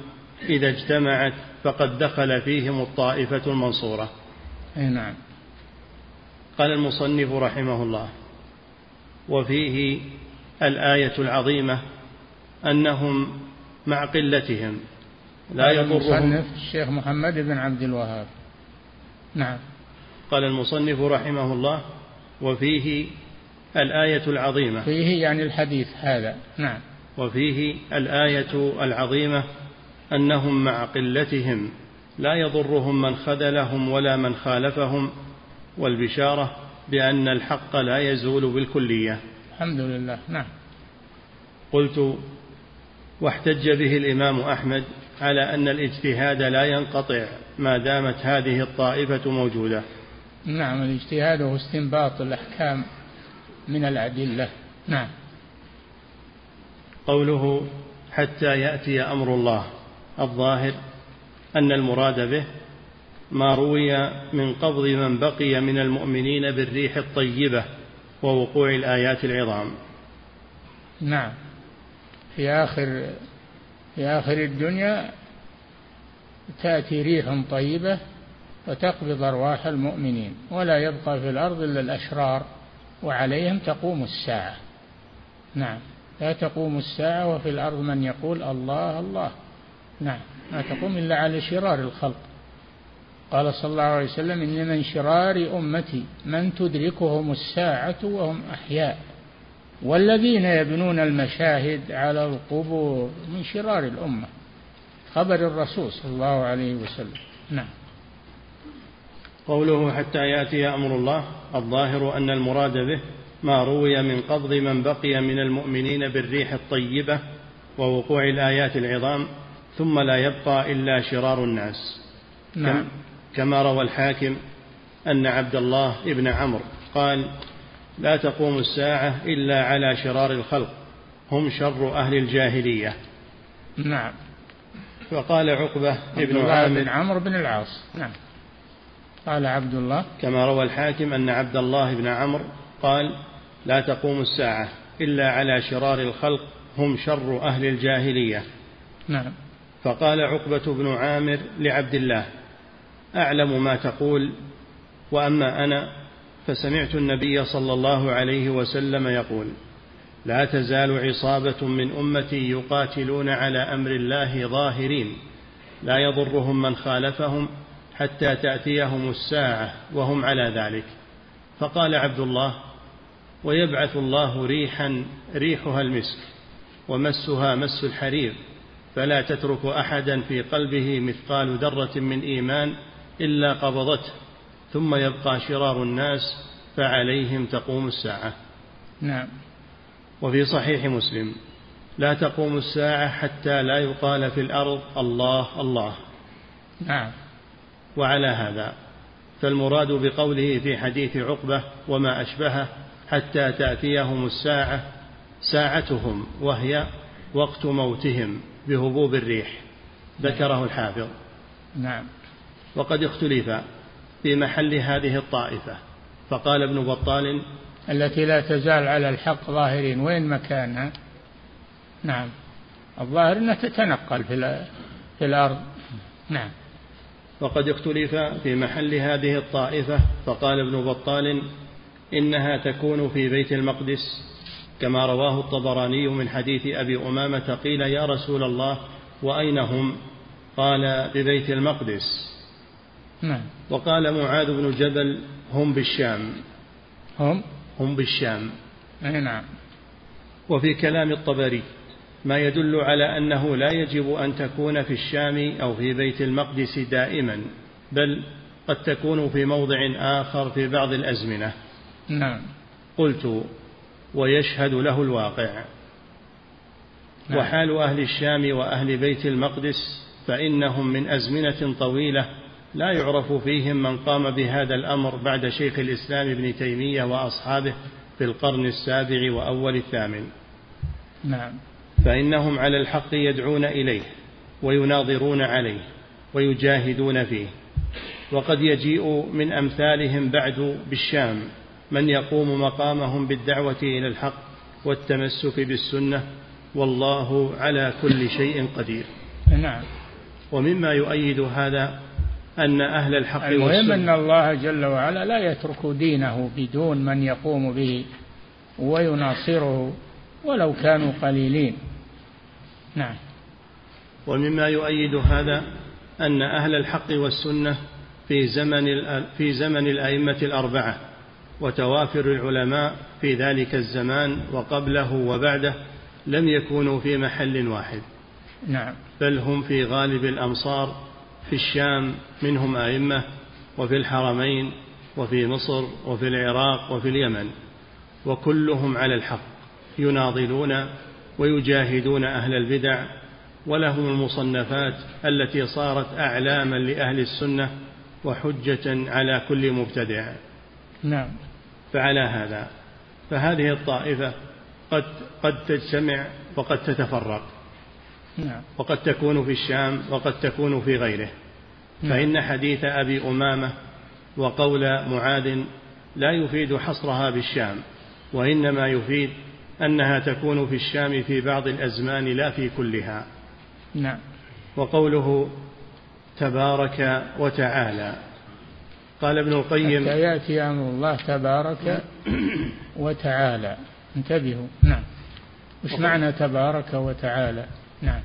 A: إذا اجتمعت فقد دخل فيهم الطائفة المنصورة.
B: أي نعم.
A: قال المصنف رحمه الله وفيه الآية العظيمة أنهم مع قلتهم
B: لا يضرهم. المصنف الشيخ محمد بن عبد الوهاب. نعم.
A: قال المصنف رحمه الله وفيه الآية العظيمة.
B: فيه يعني الحديث هذا. نعم.
A: وفيه الآية العظيمة أنهم مع قلتهم لا يضرهم من خذلهم ولا من خالفهم والبشارة بأن الحق لا يزول بالكلية.
B: الحمد لله. نعم.
A: قلت واحتج به الإمام أحمد على أن الاجتهاد لا ينقطع ما دامت هذه الطائفة موجودة.
B: نعم الاجتهاد هو استنباط الأحكام من الأدلة. نعم.
A: قوله حتى يأتي أمر الله الظاهر أن المراد به ما روي من قبض من بقي من المؤمنين بالريح الطيبة ووقوع الآيات العظام.
B: نعم. في آخر في آخر الدنيا تأتي ريح طيبة وتقبض أرواح المؤمنين ولا يبقى في الأرض إلا الأشرار وعليهم تقوم الساعة. نعم. لا تقوم الساعة وفي الأرض من يقول الله الله. نعم. ما تقوم إلا على شرار الخلق. قال صلى الله عليه وسلم إن من شرار أمتي من تدركهم الساعة وهم أحياء والذين يبنون المشاهد على القبور من شرار الأمة. خبر الرسول صلى الله عليه وسلم. نعم.
A: قوله حتى يأتي أمر الله الظاهر أن المراد به ما روي من قبض من بقي من المؤمنين بالريح الطيبة ووقوع الآيات العظام ثم لا يبقى إلا شرار الناس.
B: نعم.
A: كما روى الحاكم أن عبد الله بن عمرو قال لا تقوم الساعة إلا على شرار الخلق هم شر أهل الجاهلية.
B: نعم.
A: وقال عقبة بن عامر
B: بن عمرو بن العاص. نعم. قال عبد الله
A: كما روى الحاكم أن عبد الله بن عمرو قال لا تقوم الساعة إلا على شرار الخلق هم شر أهل الجاهلية.
B: نعم.
A: فقال عقبة بن عامر لعبد الله أعلم ما تقول وأما أنا فسمعت النبي صلى الله عليه وسلم يقول لا تزال عصابة من أمتي يقاتلون على أمر الله ظاهرين لا يضرهم من خالفهم حتى تأتيهم الساعة وهم على ذلك. فقال عبد الله ويبعث الله ريحا ريحها المسك ومسها مس الحرير فلا تترك أحدا في قلبه مثقال ذرة من إيمان إلا قبضته ثم يبقى شرار الناس فعليهم تقوم الساعة.
B: نعم.
A: وفي صحيح مسلم لا تقوم الساعة حتى لا يقال في الأرض الله الله.
B: نعم.
A: وعلى هذا فالمراد بقوله في حديث عقبة وما أشبهه حتى تأتيهم الساعة ساعتهم وهي وقت موتهم بهبوب الريح ذكره الحافظ.
B: نعم.
A: وقد اختلف في محل هذه الطائفة. فقال ابن بطال
B: التي لا تزال على الحق ظاهرين وين مكانها؟ نعم. الظاهر أنها تتنقل في, في الأرض. نعم.
A: وقد اختلف في محل هذه الطائفة. فقال ابن بطال إنها تكون في بيت المقدس كما رواه الطبراني من حديث أبي أمامة قيل يا رسول الله وأين هم؟ قال ببيت المقدس.
B: نعم.
A: وقال معاذ بن جبل هم بالشام.
B: هم؟
A: هم بالشام.
B: أي نعم.
A: وفي كلام الطبري ما يدل على أنه لا يجب أن تكون في الشام أو في بيت المقدس دائما بل قد تكون في موضع آخر في بعض الأزمنة.
B: نعم.
A: قلت ويشهد له الواقع. نعم. وحال أهل الشام وأهل بيت المقدس فإنهم من أزمنة طويلة لا يعرف فيهم من قام بهذا الأمر بعد شيخ الإسلام ابن تيمية وأصحابه في القرن السابع وأول الثامن.
B: نعم.
A: فإنهم على الحق يدعون إليه ويناظرون عليه ويجاهدون فيه. وقد يجيء من أمثالهم بعد بالشام من يقوم مقامهم بالدعوة إلى الحق والتمسك بالسنة والله على كل شيء قدير.
B: نعم.
A: ومما يؤيد هذا أن أهل الحق
B: المهم أن الله جل وعلا لا يترك دينه بدون من يقوم به ويناصره ولو كانوا قليلين. نعم.
A: ومما يؤيد هذا أن أهل الحق والسنة في زمن في زمن الأئمة الأربعة وتوافر العلماء في ذلك الزمان وقبله وبعده لم يكونوا في محل واحد.
B: نعم.
A: بل هم في غالب الأمصار في الشام منهم أئمة وفي الحرمين وفي مصر وفي العراق وفي اليمن وكلهم على الحق يناضلون ويجاهدون أهل البدع ولهم المصنفات التي صارت أعلاما لأهل السنة وحجة على كل مبتدع
B: نعم
A: فعلى هذا فهذه الطائفة قد قد تجتمع وقد تتفرق
B: نعم.
A: وقد تكون في الشام وقد تكون في غيره. فإن حديث أبي أمامة وقول معاذ لا يفيد حصرها بالشام وإنما يفيد أنها تكون في الشام في بعض الأزمان لا في كلها.
B: نعم.
A: وقوله تبارك وتعالى. قال ابن القيم
B: حتى يأتي أمر الله تبارك وتعالى. انتبهوا. نعم. وش معنى تبارك وتعالى؟ نعم.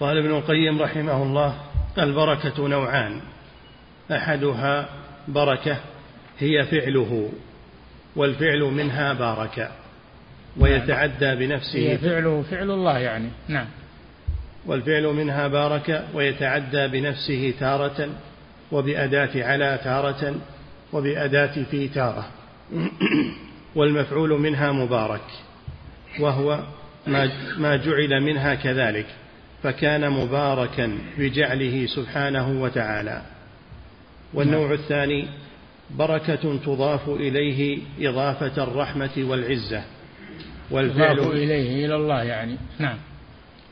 A: قال ابن القيم رحمه الله البركة نوعان. أحدها بركة هي فعله والفعل منها بارك ويتعدى بنفسه.
B: هي فعله فعل الله يعني. نعم.
A: والفعل منها بارك ويتعدى بنفسه تارة وبأداة على تارة وبأداة في تارة. والمفعول منها مبارك وهو ما جعل منها كذلك. فكان مباركا بجعله سبحانه وتعالى. والنوع الثاني بركة تضاف إليه إضافة الرحمة والعزة
B: والفعل تضاف إليه إلى الله يعني. نعم.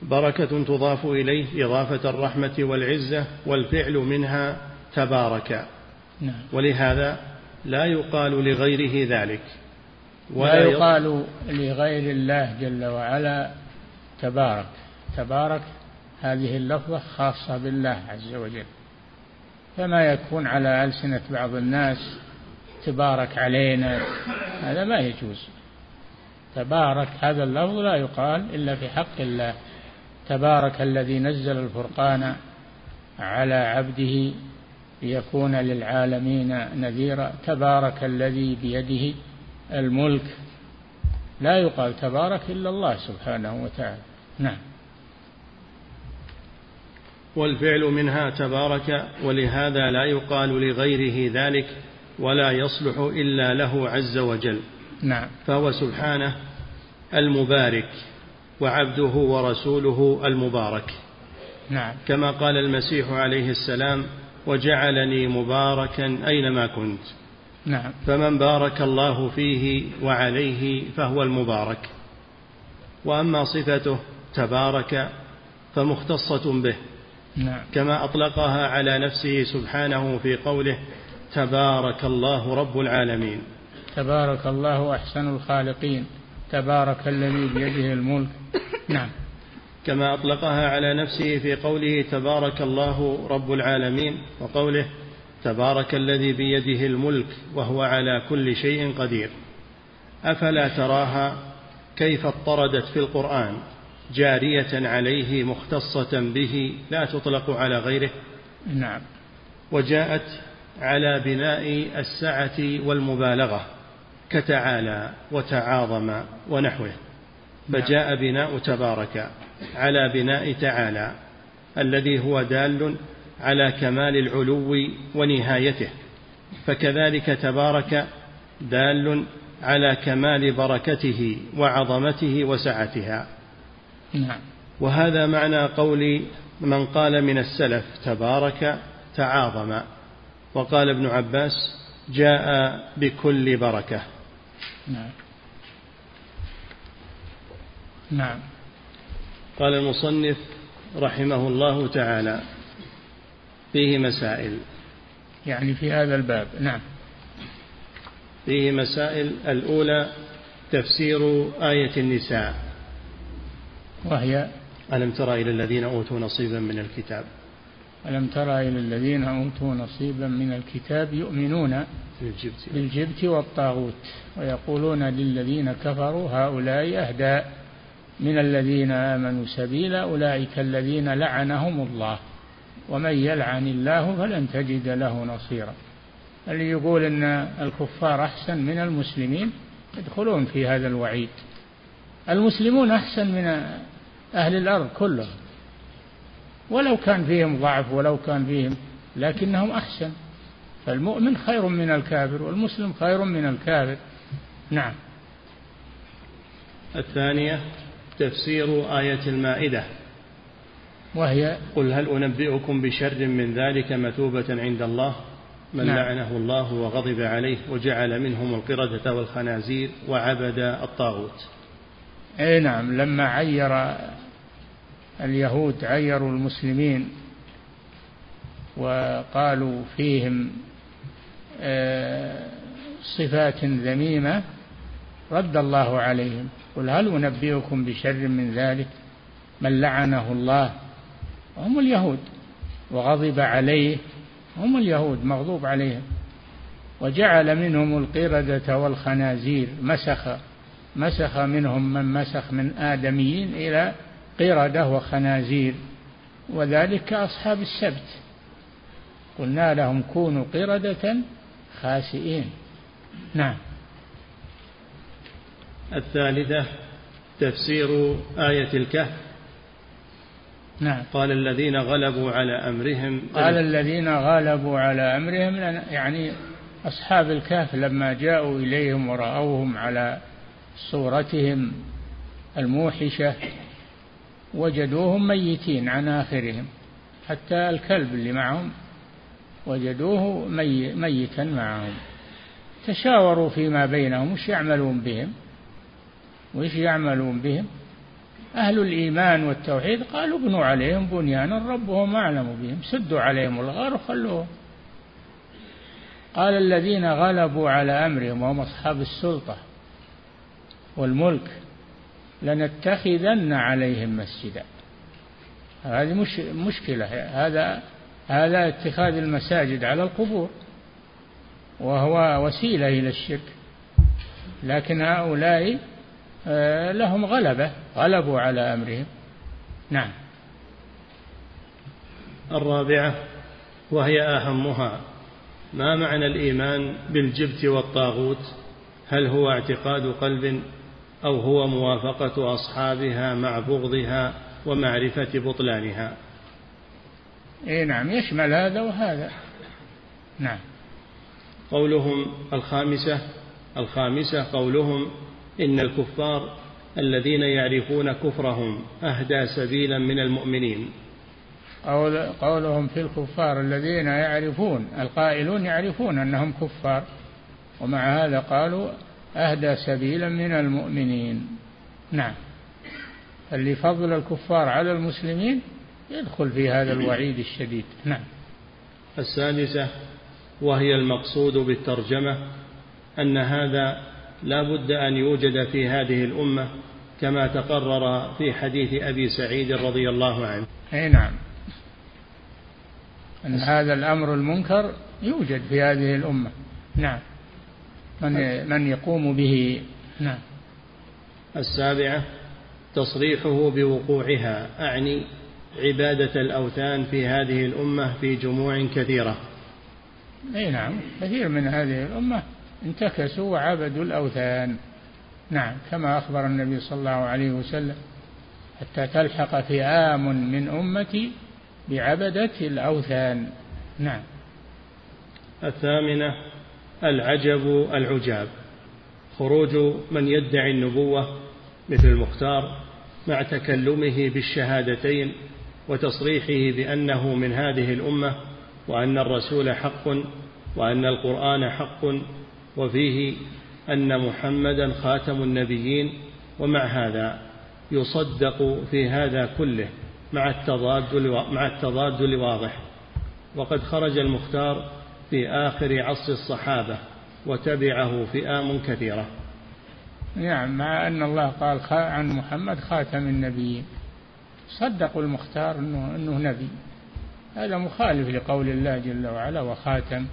A: بركة تضاف إليه إضافة الرحمة والعزة والفعل منها تبارك. نعم. ولهذا لا يقال لغيره ذلك.
B: ولا لا يقال لغير الله جل وعلا تبارك. تبارك هذه اللفظة خاصة بالله عز وجل. فما يكون على ألسنة بعض الناس تبارك علينا هذا ما يجوز. تبارك هذا اللفظ لا يقال إلا في حق الله. تبارك الذي نزل الفرقان على عبده ليكون للعالمين نذيرا. تبارك الذي بيده الملك. لا يقال تبارك إلا الله سبحانه وتعالى. نعم.
A: والفعل منها تبارك ولهذا لا يقال لغيره ذلك ولا يصلح إلا له عز وجل.
B: نعم.
A: فهو سبحانه المبارك وعبده ورسوله المبارك.
B: نعم.
A: كما قال المسيح عليه السلام وجعلني مباركا أينما كنت.
B: نعم.
A: فمن بارك الله فيه وعليه فهو المبارك. وأما صفته تبارك فمختصة به
B: نعم.
A: كما أطلقها على نفسه سبحانه في قوله تبارك الله رب العالمين.
B: تبارك الله أحسن الخالقين. تبارك الذي بيده الملك. نعم.
A: كما أطلقها على نفسه في قوله تبارك الله رب العالمين وقوله تبارك الذي بيده الملك وهو على كل شيء قدير. أفلا تراها كيف اضطردت في القرآن؟ جارية عليه مختصة به لا تطلق على غيره.
B: نعم.
A: وجاءت على بناء السعة والمبالغة كتعالى وتعاظم ونحوه. فجاء بناء تبارك على بناء تعالى الذي هو دال على كمال العلو ونهايته. فكذلك تبارك دال على كمال بركته وعظمته وسعتها.
B: نعم.
A: وهذا معنى قول من قال من السلف تبارك تعاظم. وقال ابن عباس جاء بكل بركة.
B: نعم. نعم.
A: قال المصنف رحمه الله تعالى فيه مسائل.
B: يعني في هذا الباب. نعم.
A: فيه مسائل الأولى تفسير آية النساء.
B: وهي
A: ألم ترى إلى الذين أوتوا نصيبا من الكتاب؟
B: ألم ترى إلى الذين أوتوا نصيبا من الكتاب يؤمنون بالجبت, بالجبت والطاغوت ويقولون للذين كفروا هؤلاء أهدى من الذين آمنوا سبيلا أولئك الذين لعنهم الله. ومن يلعن الله فلن تجد له نصيرا. اللي يقول أن الكفار أحسن من المسلمين يدخلون في هذا الوعيد. المسلمون أحسن من أهل الأرض كلهم. ولو كان فيهم ضعف ولو كان فيهم لكنهم أحسن. فالمؤمن خير من الكافر والمسلم خير من الكافر. نعم.
A: الثانية تفسير آية المائدة.
B: وهي
A: قل هل أنبئكم بشر من ذلك مثوبة عند الله؟ من نعم. لعنه الله وغضب عليه وجعل منهم القردة والخنازير وعبد الطاغوت.
B: اي نعم. لما عير اليهود عيروا المسلمين وقالوا فيهم آه، صفات ذميمة رد الله عليهم. قل هل أنبئكم بشر من ذلك؟ من لعنه الله؟ هم اليهود. وغضب عليه؟ هم اليهود. مغضوب عليهم. وجعل منهم القردة والخنازير. مسخ مسخ منهم من مسخ من آدميين إلى قردة وخنازير وذلك أصحاب السبت. قلنا لهم كونوا قردة خاسئين. نعم.
A: الثالثة تفسير آية الكهف.
B: نعم.
A: قال الذين غلبوا على أمرهم.
B: قال الذين غلبوا على أمرهم يعني أصحاب الكهف لما جاءوا إليهم ورأوهم على صورتهم الموحشة وجدوهم ميتين عن آخرهم. حتى الكلب اللي معهم وجدوه مي ميتا معهم. تشاوروا فيما بينهم وش يعملون بهم؟ وش يعملون بهم؟ أهل الإيمان والتوحيد قالوا ابنوا عليهم بنيانا ربهم أعلم بهم سدوا عليهم الغار وخلوهم. قال الذين غلبوا على أمرهم وهم أصحاب السلطة والملك لنتخذن عليهم مسجدا. هذه مش مشكلة. هذا هذا اتخاذ المساجد على القبور وهو وسيلة إلى الشرك. لكن هؤلاء آه، لهم غلبة غلبوا على أمرهم. نعم.
A: الرابعة وهي أهمها. ما معنى الإيمان بالجبت والطاغوت؟ هل هو اعتقاد قلب أو هو موافقة أصحابها مع بغضها ومعرفة بطلانها.
B: إيه نعم يشمل هذا وهذا. نعم.
A: قولهم الخامسة الخامسة قولهم إن الكفار الذين يعرفون كفرهم أهدى سبيلا من المؤمنين.
B: قول قولهم في الكفار الذين يعرفون القائلون يعرفون أنهم كفار ومع هذا قالوا أهدى سبيلا من المؤمنين. نعم. اللي فضل الكفار على المسلمين يدخل في هذا الوعيد الشديد. نعم.
A: السادسة وهي المقصود بالترجمة أن هذا لا بد أن يوجد في هذه الأمة كما تقرر في حديث أبي سعيد رضي الله عنه.
B: أي نعم. أن هذا الأمر المنكر يوجد في هذه الأمة. نعم. من من يقوم به. نعم.
A: السابعة تصريحه بوقوعها. أعني عبادة الأوثان في هذه الأمة في جموع كثيرة.
B: أي نعم كثير من هذه الأمة انتكسوا وعبدوا الأوثان. نعم كما أخبر النبي صلى الله عليه وسلم حتى تلحق فئام من أمتي بعبدة الأوثان. نعم.
A: الثامنة العجب العجاب. خروج من يدعي النبوة مثل المختار مع تكلمه بالشهادتين وتصريحه بأنه من هذه الأمة وأن الرسول حق وأن القرآن حق وفيه أن محمدا خاتم النبيين ومع هذا يصدق في هذا كله مع التضاد مع التضاد الواضح. وقد خرج المختار في آخر عصر الصحابة وتبعه فئام كثيرة
B: نعم مع أن الله قال عن محمد خاتم النبيين. صدقوا المختار أنه, أنه نبي. هذا مخالف لقول الله جل وعلا وخاتم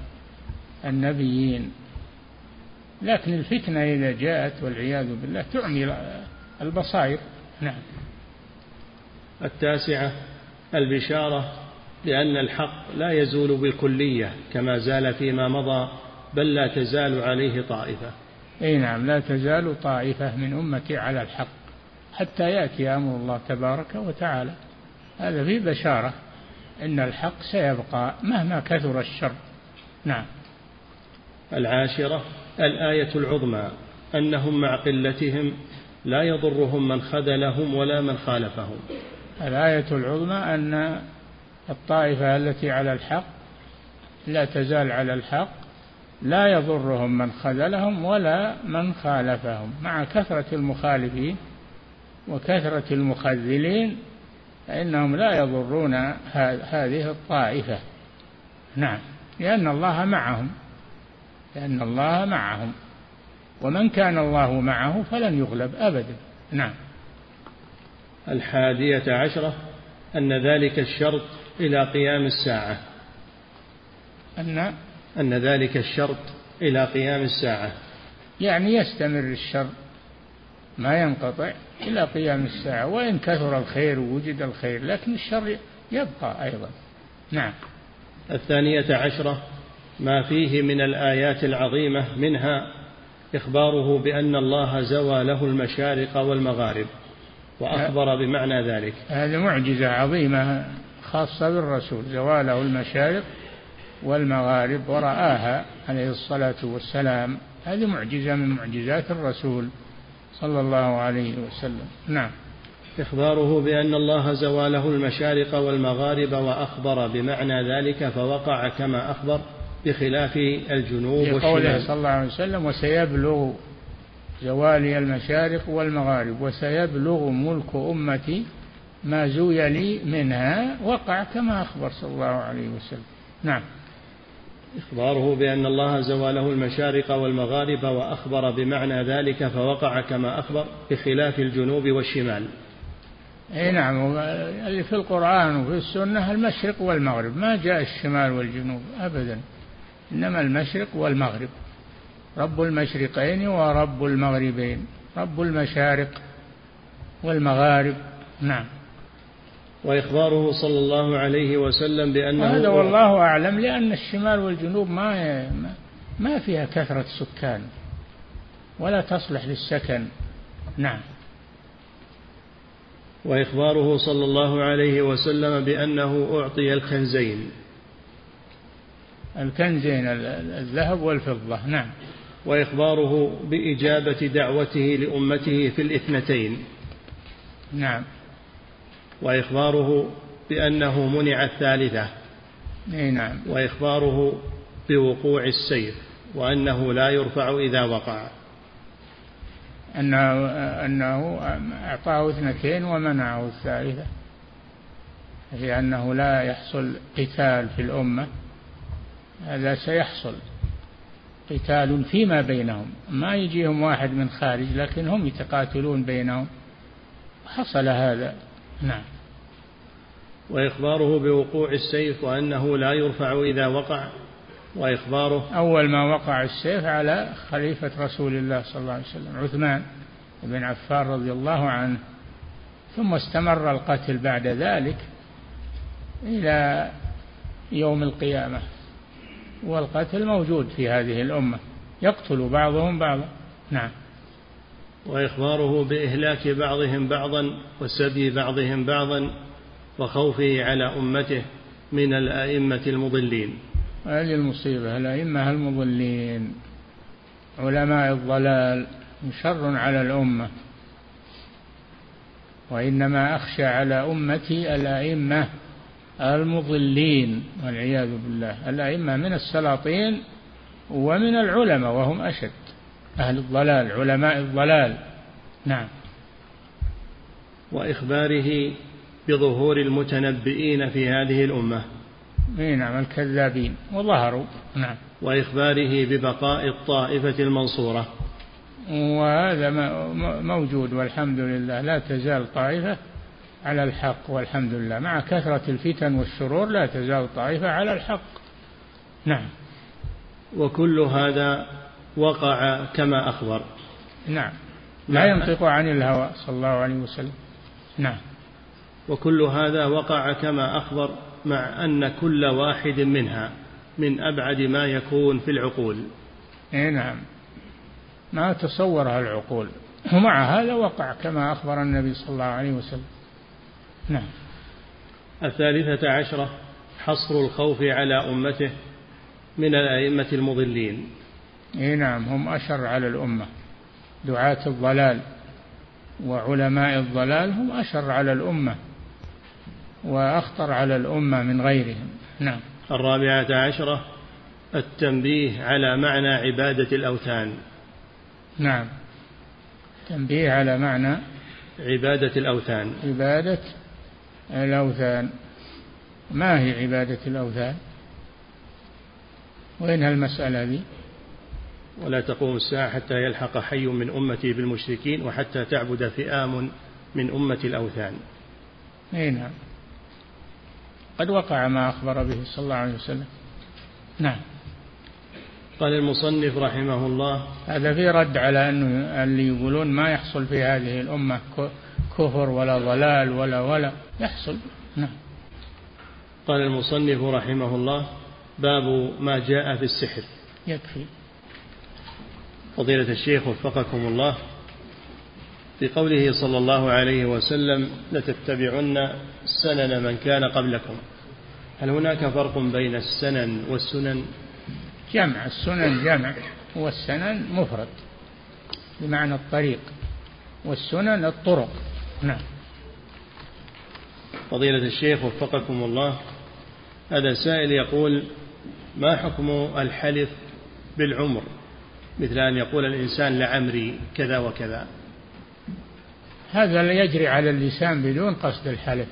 B: النبيين. لكن الفتنة إذا جاءت والعياذ بالله تعمي البصائر. نعم.
A: التاسعة البشارة لأن الحق لا يزول بالكلية كما زال فيما مضى بل لا تزال عليه طائفة.
B: أي نعم لا تزال طائفة من أمتي على الحق حتى يأتي أمر الله تبارك وتعالى. هذا فيه بشارة إن الحق سيبقى مهما كثر الشر. نعم.
A: العاشرة الآية العظمى أنهم مع قلتهم لا يضرهم من خذلهم ولا من خالفهم.
B: الآية العظمى أن الطائفة التي على الحق لا تزال على الحق لا يضرهم من خذلهم ولا من خالفهم مع كثرة المخالفين وكثرة المخذلين فإنهم لا يضرون هذه الطائفة. نعم لأن الله معهم لأن الله معهم ومن كان الله معه فلن يغلب أبدا. نعم.
A: الحادية عشرة أن ذلك الشرط إلى قيام الساعة.
B: أن
A: أن ذلك الشرط إلى قيام الساعة.
B: يعني يستمر الشر ما ينقطع إلى قيام الساعة. وإن كثر الخير ووجد الخير لكن الشر يبقى أيضا. نعم.
A: الثانية عشرة ما فيه من الآيات العظيمة منها إخباره بأن الله زوى له المشارق والمغارب وأخبر بمعنى ذلك.
B: هذه معجزة عظيمة. خاصة بالرسول زواله المشارق والمغارب ورآها عليه الصلاة والسلام. هذه معجزة من معجزات الرسول صلى الله عليه وسلم. نعم.
A: إخباره بأن الله زواله المشارق والمغارب وأخبر بمعنى ذلك فوقع كما أخبر بخلاف الجنوب
B: قوله صلى الله عليه وسلم وسيبلغ زوالي المشارق والمغارب وسيبلغ ملك أمتي ما زوي لي منها وقع كما أخبر صلى الله عليه وسلم. نعم.
A: إخباره بأن الله زواله المشارق والمغارب وأخبر بمعنى ذلك فوقع كما أخبر بخلاف الجنوب والشمال.
B: أي نعم. اللي في القرآن وفي السنة المشرق والمغرب ما جاء الشمال والجنوب أبدا إنما المشرق والمغرب. رب المشرقين ورب المغربين رب المشارق والمغارب. نعم.
A: وإخباره صلى الله عليه وسلم بأنه
B: هذا والله أعلم لأن الشمال والجنوب ما ما فيها كثرة سكان ولا تصلح للسكن. نعم.
A: وإخباره صلى الله عليه وسلم بأنه أعطي الكنزين
B: الكنزين الذهب والفضة. نعم.
A: وإخباره بإجابة دعوته لأمته في الاثنتين.
B: نعم.
A: وإخباره بأنه منع الثالثة.
B: أي نعم.
A: وإخباره بوقوع السيف وأنه لا يرفع إذا وقع.
B: أنه, أنه أعطاه اثنتين ومنعه الثالثة في أنه لا يحصل قتال في الأمة. هذا سيحصل. قتال فيما بينهم. ما يجيهم واحد من خارج لكن هم يتقاتلون بينهم. حصل هذا. نعم.
A: وإخباره بوقوع السيف وأنه لا يرفع إذا وقع وإخباره
B: أول ما وقع السيف على خليفة رسول الله صلى الله عليه وسلم عثمان بن عفان رضي الله عنه. ثم استمر القتل بعد ذلك إلى يوم القيامة والقتل موجود في هذه الأمة يقتل بعضهم بعضا. نعم.
A: وإخباره بإهلاك بعضهم بعضا وسبي بعضهم بعضا وخوفه على أمته من الأئمة المضلين.
B: هذه المصيبة؟ الأئمة المضلين؟ علماء الضلال شر على الأمة وإنما أخشى على أمتي الأئمة المضلين والعياذ بالله. الأئمة من السلاطين ومن العلماء وهم أشد. أهل الضلال علماء الضلال. نعم.
A: وإخباره بظهور المتنبئين في هذه الأمة.
B: إي نعم الكذابين. وظهروا. نعم.
A: وإخباره ببقاء الطائفة المنصورة.
B: وهذا موجود والحمد لله. لا تزال طائفة على الحق والحمد لله. مع كثرة الفتن والشرور لا تزال طائفة على الحق. نعم.
A: وكل هذا وقع كما أخبر.
B: نعم. لا ينطق عن الهوى صلى الله عليه وسلم. نعم.
A: وكل هذا وقع كما أخبر مع أن كل واحد منها من أبعد ما يكون في العقول.
B: اي نعم. ما تصورها العقول ومع هذا وقع كما أخبر النبي صلى الله عليه وسلم. نعم.
A: الثالثة عشرة حصر الخوف على أمته من الأئمة المضلين.
B: إي نعم هم أشر على الأمة. دعاة الضلال وعلماء الضلال هم أشر على الأمة وأخطر على الأمة من غيرهم. نعم.
A: الرابعة عشرة التنبيه على معنى عبادة الأوثان.
B: نعم. تنبيه على معنى
A: عبادة الأوثان.
B: عبادة الأوثان. ما هي عبادة الأوثان؟ وين هالمسألة ذي
A: ولا تقوم الساعة حتى يلحق حي من أمتي بالمشركين وحتى تعبد فئام من أمة الأوثان.
B: أي نعم. قد وقع ما أخبر به صلى الله عليه وسلم. نعم.
A: قال المصنف رحمه الله
B: هذا في رد على أنه اللي يقولون ما يحصل في هذه الأمة كفر ولا ضلال ولا ولا. يحصل. نعم.
A: قال المصنف رحمه الله باب ما جاء في السحر.
B: يكفي.
A: فضيلة الشيخ وفقكم الله في قوله صلى الله عليه وسلم لتتبعن سنن من كان قبلكم. هل هناك فرق بين السنن والسنن؟
B: جمع السنن جمع والسنن مفرد بمعنى الطريق والسنن الطرق. نعم.
A: فضيلة الشيخ وفقكم الله هذا سائل يقول ما حكم الحلف بالعمر؟ مثل أن يقول الإنسان لعمري كذا وكذا.
B: هذا يجري على اللسان بدون قصد الحلف.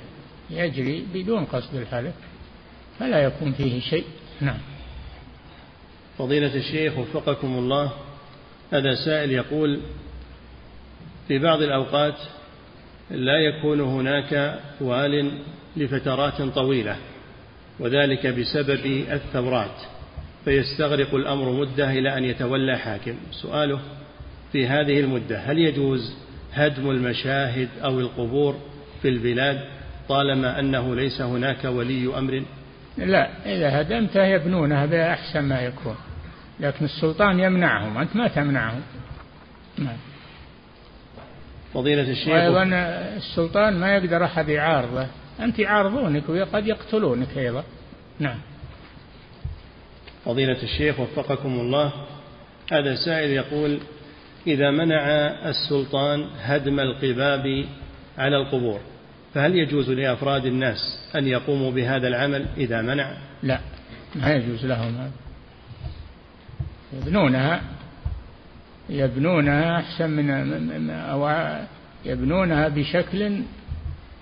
B: يجري بدون قصد الحلف. فلا يكون فيه شيء. نعم.
A: فضيلة الشيخ وفقكم الله هذا سائل يقول في بعض الأوقات لا يكون هناك وال لفترات طويلة وذلك بسبب الثورات. فيستغرق الأمر مدة إلى أن يتولى حاكم. سؤاله في هذه المدة هل يجوز هدم المشاهد أو القبور في البلاد طالما أنه ليس هناك ولي أمر؟
B: لا إذا هدمتها يبنونها بأحسن ما يكون لكن السلطان يمنعهم أنت ما تمنعهم.
A: ما. فضيلة الشيخ
B: وأيضا السلطان ما يقدر أحد يعارضه أنت يعارضونك وقد يقتلونك أيضا. نعم.
A: فضيلة الشيخ وفقكم الله هذا سائل يقول إذا منع السلطان هدم القباب على القبور فهل يجوز لأفراد الناس أن يقوموا بهذا العمل إذا منع؟
B: لا ما يجوز لهم. هذا يبنونها يبنونها أحسن من أو يبنونها بشكل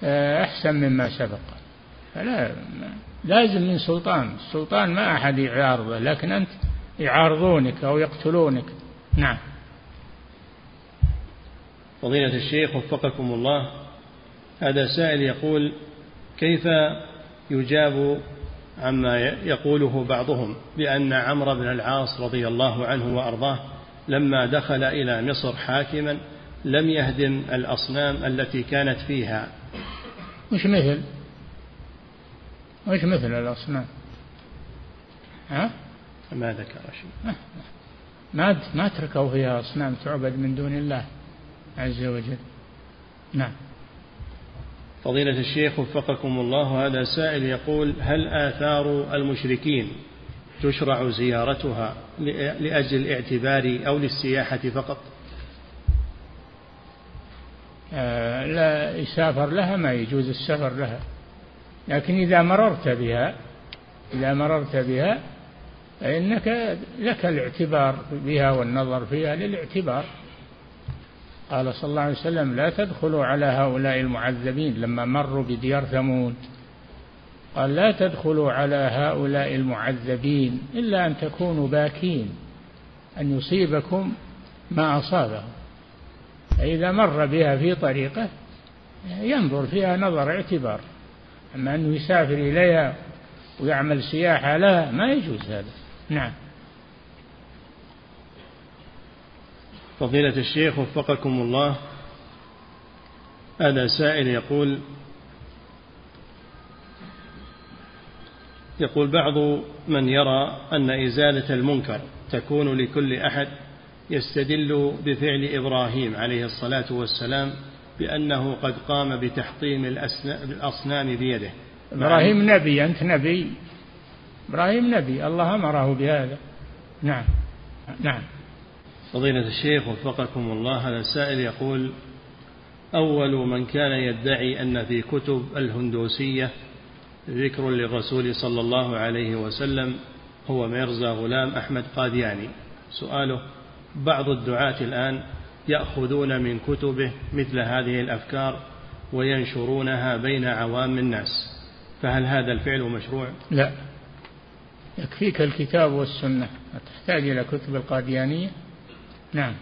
B: آه، أحسن مما سبق. فلا لازم من سلطان. السلطان ما أحد يعارضه لكن أنت يعارضونك أو يقتلونك. نعم.
A: فضيلة الشيخ وفقكم الله هذا سائل يقول كيف يجاب عما يقوله بعضهم بأن عمرو بن العاص رضي الله عنه وأرضاه لما دخل إلى مصر حاكما لم يهدم الأصنام التي كانت فيها؟
B: مش مثل وش مثل الأصنام. ها؟
A: ما ذكر شيء.
B: ما ما تركوا فيها أصنام تعبد من دون الله عز وجل. نعم.
A: فضيلة الشيخ وفقكم الله هذا سائل يقول هل آثار المشركين تشرع زيارتها لأجل الاعتبار أو للسياحة فقط؟
B: آه لا يسافر لها ما يجوز السفر لها. لكن إذا مررت بها إذا مررت بها فإنك لك الاعتبار بها والنظر فيها للاعتبار. قال صلى الله عليه وسلم لا تدخلوا على هؤلاء المعذبين لما مروا بديار ثمود. قال لا تدخلوا على هؤلاء المعذبين إلا أن تكونوا باكين أن يصيبكم ما أصابهم. فإذا مر بها في طريقه ينظر فيها نظر اعتبار. أما أنه يسافر إليها ويعمل سياحة لا ما يجوز هذا. نعم.
A: فضيلة الشيخ وفقكم الله. هذا سائل يقول يقول بعض من يرى أن إزالة المنكر تكون لكل أحد يستدل بفعل إبراهيم عليه الصلاة والسلام بأنه قد قام بتحطيم الأصنام بيده.
B: إبراهيم نبي أنت نبي. إبراهيم نبي الله أمره بهذا. نعم. نعم.
A: فضيلة الشيخ وفقكم الله هذا السائل يقول أول من كان يدعي أن في كتب الهندوسية ذكر للرسول صلى الله عليه وسلم هو ميرزا غلام أحمد قادياني. سؤاله بعض الدعاة الآن يأخذون من كتبه مثل هذه الأفكار وينشرونها بين عوام الناس. فهل هذا الفعل مشروع؟
B: لا. يكفيك الكتاب والسنة. تحتاج إلى كتب القاديانية؟ نعم.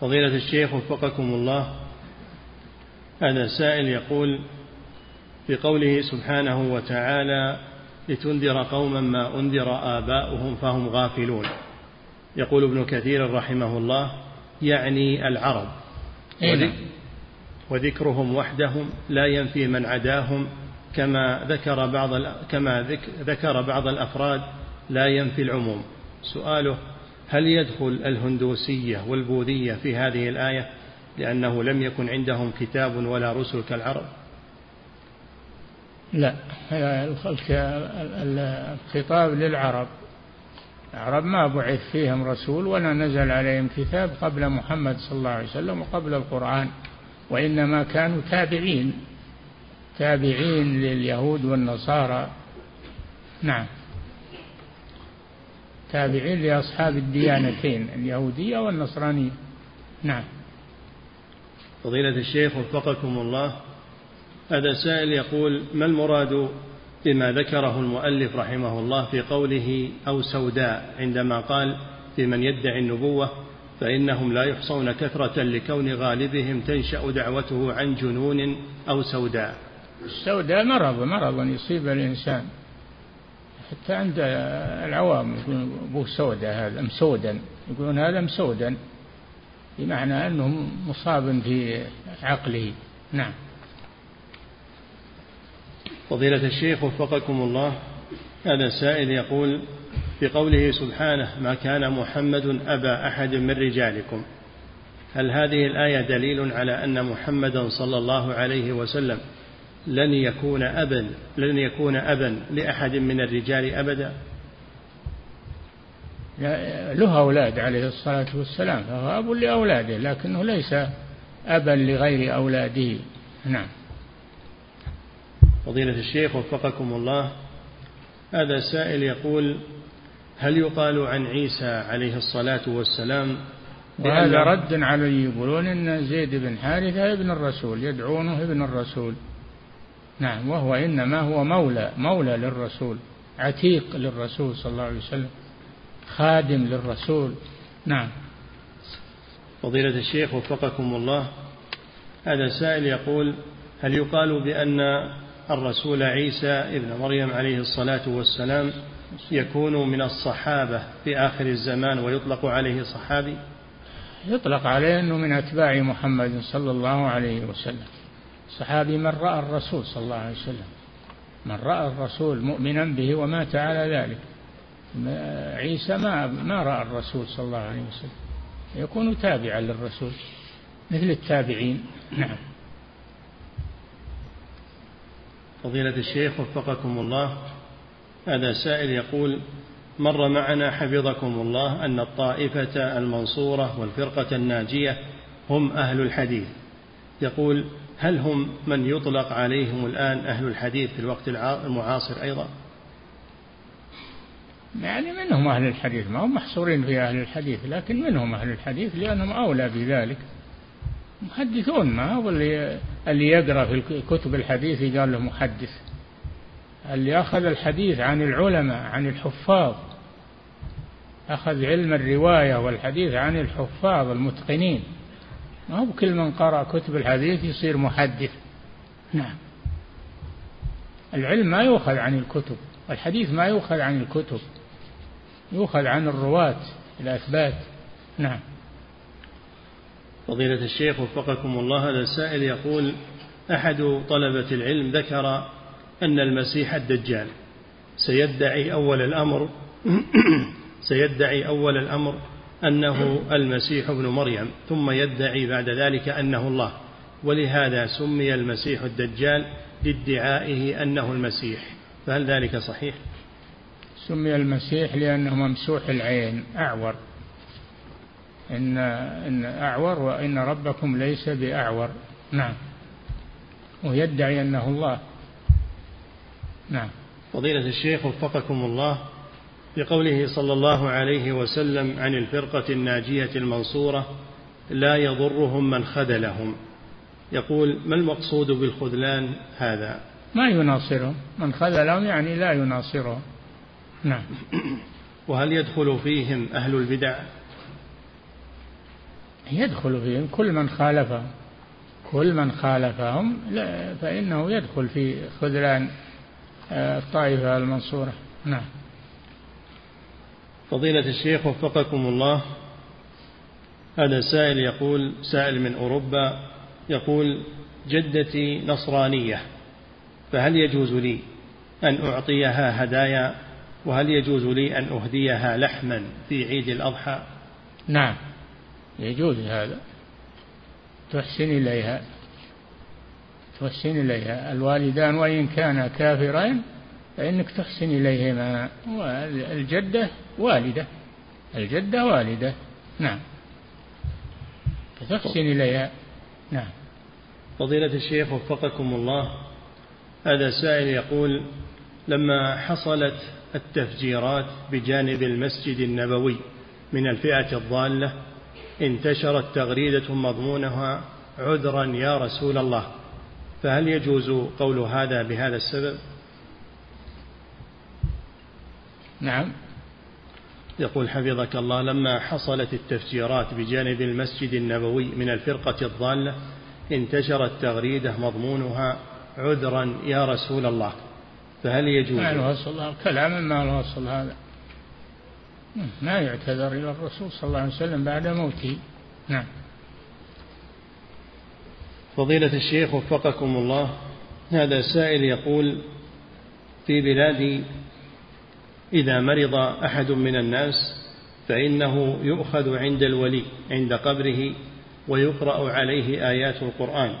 A: فضيلة الشيخ وفقكم الله هذا سائل يقول في قوله سبحانه وتعالى لتنذر قوما ما أنذر آباؤهم فهم غافلون. يقول ابن كثير رحمه الله يعني العرب. نعم. وذكرهم وحدهم لا ينفي من عداهم كما ذكر بعض كما ذكر بعض الأفراد لا ينفي العموم. سؤاله هل يدخل الهندوسية والبوذية في هذه الآية؟ لأنه لم يكن عندهم كتاب ولا رسل كالعرب.
B: لا الخطاب للعرب. العرب ما بعث فيهم رسول ولا نزل عليهم كتاب قبل محمد صلى الله عليه وسلم وقبل القرآن وإنما كانوا تابعين تابعين لليهود والنصارى. نعم. تابعين لأصحاب الديانتين اليهودية والنصرانية. نعم.
A: فضيلة الشيخ وفقكم الله هذا سائل يقول ما المراد بما ذكره المؤلف رحمه الله في قوله أو سوداء عندما قال في من يدعي النبوة فإنهم لا يحصون كثرة لكون غالبهم تنشأ دعوته عن جنون أو سوداء.
B: السوداء مرض مرض يصيب الإنسان. حتى عند العوام يقولون أبوه سوداء هذا مسودا يقولون هذا مسودا بمعنى أنه مصاب في عقله. نعم.
A: فضيلة الشيخ وفقكم الله هذا سائل يقول في قوله سبحانه ما كان محمد أبا أحد من رجالكم. هل هذه الآية دليل على أن محمدا صلى الله عليه وسلم لن يكون أبا لن يكون أبا لأحد من الرجال أبدا؟
B: له أولاد عليه الصلاة والسلام فهو أب لأولاده لكنه ليس أبا لغير أولاده. نعم.
A: فضيلة الشيخ وفقكم الله. هذا سائل يقول هل يقال عن عيسى عليه الصلاة والسلام
B: وهذا رد على يقولون إن زيد بن حارثة ابن الرسول يدعونه ابن الرسول. نعم وهو إنما هو مولى مولى للرسول عتيق للرسول صلى الله عليه وسلم خادم للرسول. نعم.
A: فضيلة الشيخ وفقكم الله هذا سائل يقول هل يقال بأن الرسول عيسى ابن مريم عليه الصلاة والسلام يكون من الصحابة في آخر الزمان ويطلق عليه صحابي؟
B: يطلق عليه أنه من أتباع محمد صلى الله عليه وسلم. صحابي من رأى الرسول صلى الله عليه وسلم. من رأى الرسول مؤمنا به ومات على ذلك. عيسى ما ما رأى الرسول صلى الله عليه وسلم. يكون تابعا للرسول مثل التابعين. نعم.
A: فضيلة الشيخ وفقكم الله. هذا سائل يقول مر معنا حفظكم الله أن الطائفة المنصورة والفرقة الناجية هم أهل الحديث. يقول هل هم من يطلق عليهم الآن أهل الحديث في الوقت المعاصر أيضا؟
B: يعني منهم أهل الحديث ما هم محصورين في أهل الحديث لكن منهم أهل الحديث لأنهم أولى بذلك. محدثون ما هو اللي, اللي يقرأ في كتب الحديث قال له محدث. اللي أخذ الحديث عن العلماء عن الحفاظ أخذ علم الرواية والحديث عن الحفاظ المتقنين. ما هو كل من قرأ كتب الحديث يصير محدث. نعم. العلم ما يؤخذ عن الكتب الحديث ما يؤخذ عن الكتب يؤخذ عن الرواة الأثبات نعم.
A: فضيلة الشيخ وفقكم الله هذا السائل يقول أحد طلبة العلم ذكر أن المسيح الدجال. سيدعي أول الأمر سيدعي أول الأمر أنه المسيح ابن مريم ثم يدعي بعد ذلك أنه الله. ولهذا سمي المسيح الدجال لادعائه أنه المسيح. فهل ذلك صحيح؟
B: سمي المسيح لأنه ممسوح العين أعور. إن إن أعور وإن ربكم ليس بأعور. نعم. ويدعي أنه الله. نعم.
A: فضيلة الشيخ وفقكم الله بقوله صلى الله عليه وسلم عن الفرقة الناجية المنصورة لا يضرهم من خذلهم. يقول ما المقصود بالخذلان هذا؟
B: ما يناصرهم. من خذلهم يعني لا يناصرهم. نعم.
A: وهل يدخل فيهم أهل البدع؟
B: يدخل فيهم كل من خالفهم. كل من خالفهم لا فإنه يدخل في خذلان آه، الطائفة المنصورة. نعم.
A: فضيلة الشيخ وفقكم الله هذا سائل يقول سائل من أوروبا يقول جدتي نصرانية فهل يجوز لي أن أعطيها هدايا؟ وهل يجوز لي أن أهديها لحما في عيد الأضحى؟
B: نعم. يجوز هذا. تحسن إليها. تحسن إليها. الوالدان وإن كانا كافرين فإنك تحسن إليهما. الجدة والدة. الجدة والدة. نعم. فتحسن إليها. نعم.
A: فضيلة الشيخ وفقكم الله. هذا سائل يقول لما حصلت التفجيرات بجانب المسجد النبوي من الفئة الضالة انتشرت تغريدة مضمونها عذرا يا رسول الله. فهل يجوز قول هذا بهذا السبب؟
B: نعم.
A: يقول حفظك الله لما حصلت التفجيرات بجانب المسجد النبوي من الفرقة الضالة انتشرت تغريدة مضمونها عذرا يا رسول الله. فهل يجوز؟
B: ما أصل كلام ما أصل هذا. ما يعتذر إلى الرسول صلى الله عليه وسلم بعد موته. نعم.
A: فضيلة الشيخ وفقكم الله هذا سائل يقول في بلادي إذا مرض أحد من الناس فإنه يؤخذ عند الولي عند قبره ويقرأ عليه آيات القرآن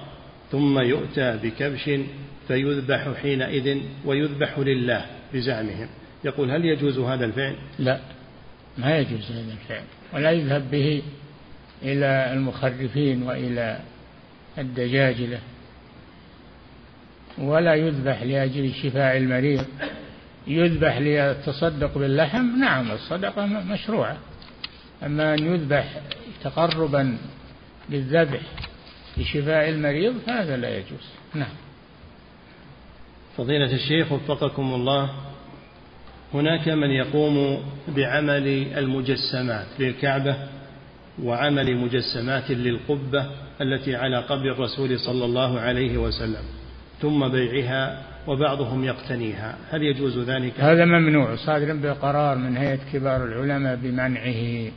A: ثم يؤتى بكبش فيذبح حينئذ ويذبح لله بزعمهم. يقول هل يجوز هذا الفعل؟
B: لا. ما يجوز هذا الفعل. ولا يذهب به إلى المخرفين وإلى الدجاجلة. ولا يذبح لأجل شفاء المريض. يذبح ليتصدق باللحم؟ نعم الصدقة مشروعة. أما أن يذبح تقربا بالذبح لشفاء المريض فهذا لا يجوز. نعم.
A: فضيلة الشيخ وفقكم الله. هناك من يقوم بعمل المجسمات للكعبة وعمل مجسمات للقبة التي على قبر الرسول صلى الله عليه وسلم ثم بيعها وبعضهم يقتنيها. هل يجوز ذلك؟
B: هذا ممنوع صادر بقرار من هيئة كبار العلماء بمنعه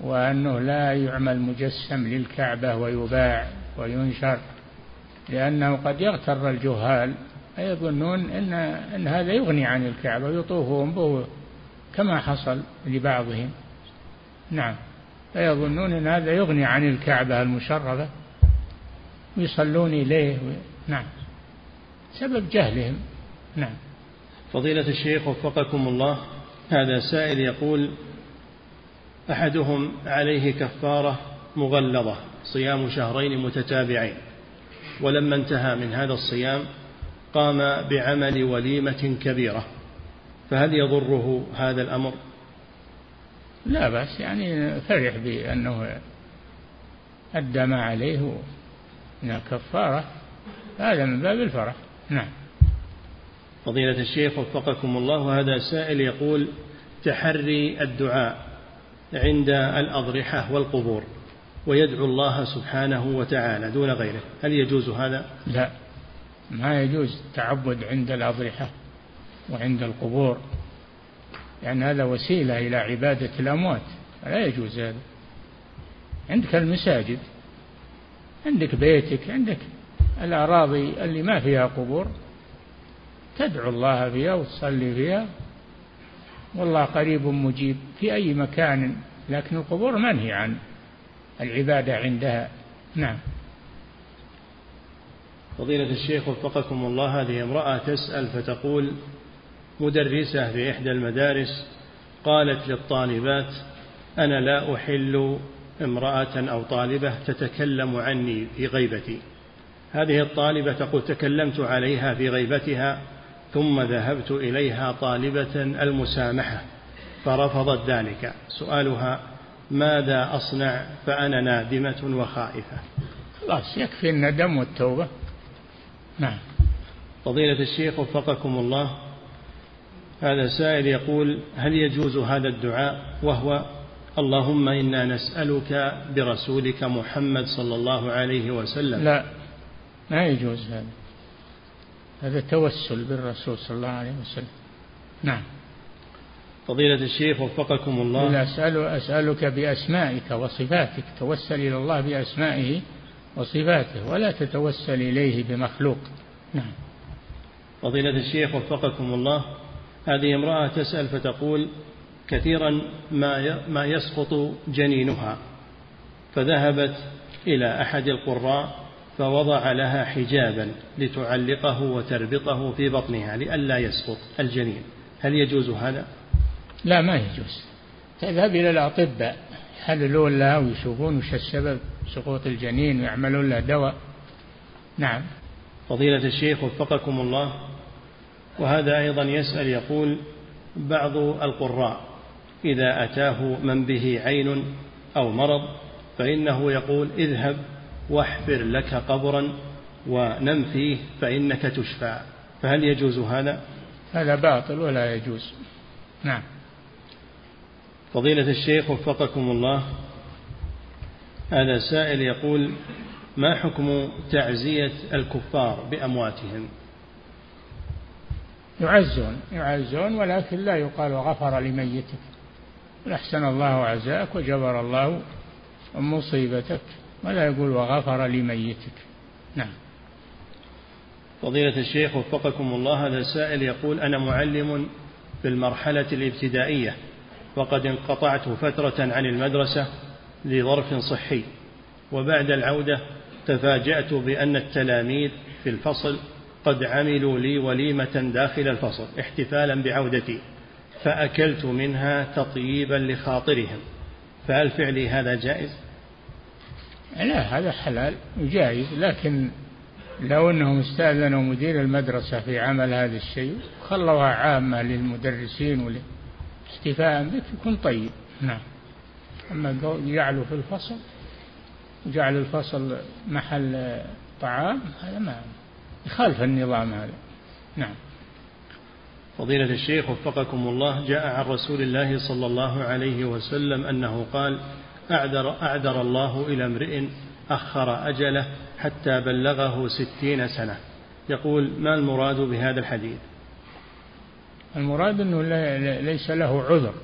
B: وأنه لا يعمل مجسم للكعبة ويباع وينشر لأنه قد يغتر الجهال. يظنون أن, أن هذا يغني عن الكعبة ويطوفون به كما حصل لبعضهم. نعم. فيظنون أن هذا يغني عن الكعبة المشرفة ويصلون إليه و... نعم. سبب جهلهم. نعم.
A: فضيلة الشيخ وفقكم الله هذا سائل يقول أحدهم عليه كفارة مغلظة صيام شهرين متتابعين ولما انتهى من هذا الصيام قام بعمل وليمة كبيرة فهل يضره هذا الأمر؟
B: لا بأس يعني فرح بأنه أدى ما عليه من الكفارة هذا من باب الفرح. نعم.
A: فضيلة الشيخ وفقكم الله هذا سائل يقول تحري الدعاء عند الأضرحة والقبور ويدعو الله سبحانه وتعالى دون غيره هل يجوز هذا؟
B: لا. ما يجوز التعبد عند الأضرحة وعند القبور لأن هذا وسيلة إلى عبادة الأموات لا يجوز هذا. عندك المساجد عندك بيتك عندك الأراضي اللي ما فيها قبور تدعو الله فيها وتصلي فيها. والله قريب مجيب في أي مكان لكن القبور منهي عن العبادة عندها. نعم.
A: فضيلة الشيخ وفقكم الله هذه امرأة تسأل فتقول مدرسة في إحدى المدارس قالت للطالبات أنا لا أحل امرأة أو طالبة تتكلم عني في غيبتي. هذه الطالبة تقول تكلمت عليها في غيبتها ثم ذهبت إليها طالبة المسامحة فرفضت ذلك. سؤالها ماذا أصنع فأنا نادمة وخائفة؟
B: خلاص يكفي الندم والتوبة. نعم.
A: فضيلة الشيخ وفقكم الله هذا سائل يقول هل يجوز هذا الدعاء؟ وهو اللهم إنا نسألك برسولك محمد صلى الله عليه وسلم.
B: لا ما يجوز هذا. هذا توسل بالرسول صلى الله عليه وسلم. نعم.
A: فضيلة الشيخ وفقكم الله.
B: أسأل أسألك بأسمائك وصفاتك توسل إلى الله بأسمائه وصفاته ولا تتوسل إليه بمخلوق. نعم.
A: فضيلة الشيخ وفقكم الله هذه امرأة تسأل فتقول كثيرا ما ما يسقط جنينها. فذهبت إلى أحد القراء فوضع لها حجابا لتعلقه وتربطه في بطنها لئلا يسقط الجنين. هل يجوز هذا؟
B: لا ما يجوز. تذهب إلى الأطباء يحللون لها ويشوفون وش السبب؟ سقوط الجنين ويعملون له دواء. نعم.
A: فضيلة الشيخ وفقكم الله. وهذا أيضا يسأل يقول بعض القراء إذا أتاه من به عين أو مرض فإنه يقول اذهب واحفر لك قبرا ونم فيه فإنك تشفى. فهل يجوز هذا؟
B: هذا باطل ولا يجوز. نعم.
A: فضيلة الشيخ وفقكم الله. هذا سائل يقول ما حكم تعزية الكفار بأمواتهم؟
B: يعزون يعزون ولكن لا يقال غفر لميتك. أحسن الله عزاك وجبر الله مصيبتك ولا يقول وغفر لميتك. نعم.
A: فضيلة الشيخ وفقكم الله هذا سائل يقول أنا معلم في المرحلة الابتدائية وقد انقطعت فترة عن المدرسة لظرف صحي وبعد العودة تفاجأت بأن التلاميذ في الفصل قد عملوا لي وليمة داخل الفصل احتفالا بعودتي فأكلت منها تطييبا لخاطرهم فهل فعلي هذا جائز؟
B: لا هذا حلال وجائز لكن لو أنهم استأذنوا مدير المدرسة في عمل هذا الشيء خلوها عامة للمدرسين احتفاء بك يكون طيب. نعم. أما جعلوا في الفصل جعل الفصل محل طعام هذا ما يخالف النظام هذا. نعم.
A: فضيلة الشيخ وفقكم الله جاء عن رسول الله صلى الله عليه وسلم أنه قال أعذر, أعذر الله إلى امرئ أخر أجله حتى بلغه ستين سنة. يقول ما المراد بهذا الحديث؟
B: المراد أنه ليس له عذر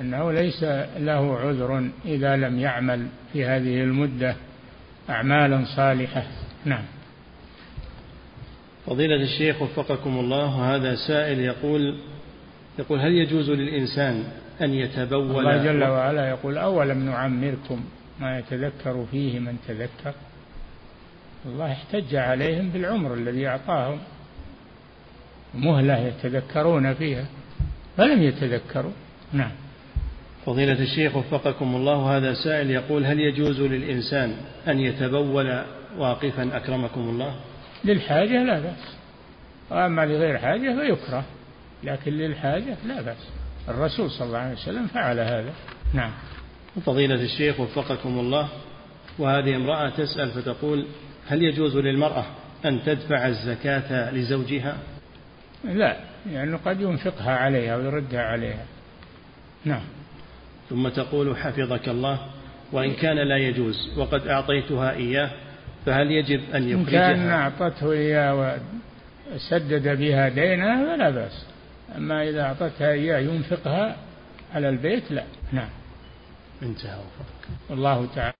B: أنه ليس له عذر إذا لم يعمل في هذه المدة أعمالا صالحة. نعم.
A: فضيلة الشيخ وفقكم الله هذا سائل يقول يقول هل يجوز للإنسان أن يتبول؟
B: الله جل وعلا يقول أولم نعمركم ما يتذكر فيه من تذكر؟ الله احتج عليهم بالعمر الذي أعطاهم. مهلة يتذكرون فيها فلم يتذكروا. نعم.
A: فضيلة الشيخ وفقكم الله هذا سائل يقول هل يجوز للإنسان أن يتبول واقفا أكرمكم الله؟
B: للحاجة لا بأس. وأما لغير حاجة فيكره لكن للحاجة لا بأس. الرسول صلى الله عليه وسلم فعل هذا. نعم.
A: فضيلة الشيخ وفقكم الله وهذه امرأة تسأل فتقول هل يجوز للمرأة أن تدفع الزكاة لزوجها؟
B: لا لأنه قد ينفقها عليها ويردها عليها. نعم.
A: ثم تقول حفظك الله وإن كان لا يجوز وقد أعطيتها إياه فهل يجب أن يخرجها؟
B: إن كان أعطته إياه وسدد بها دينها فلا بأس. أما إذا أعطتها إياه ينفقها على البيت لا. نعم.
A: انتهى وفق
B: والله تعالى.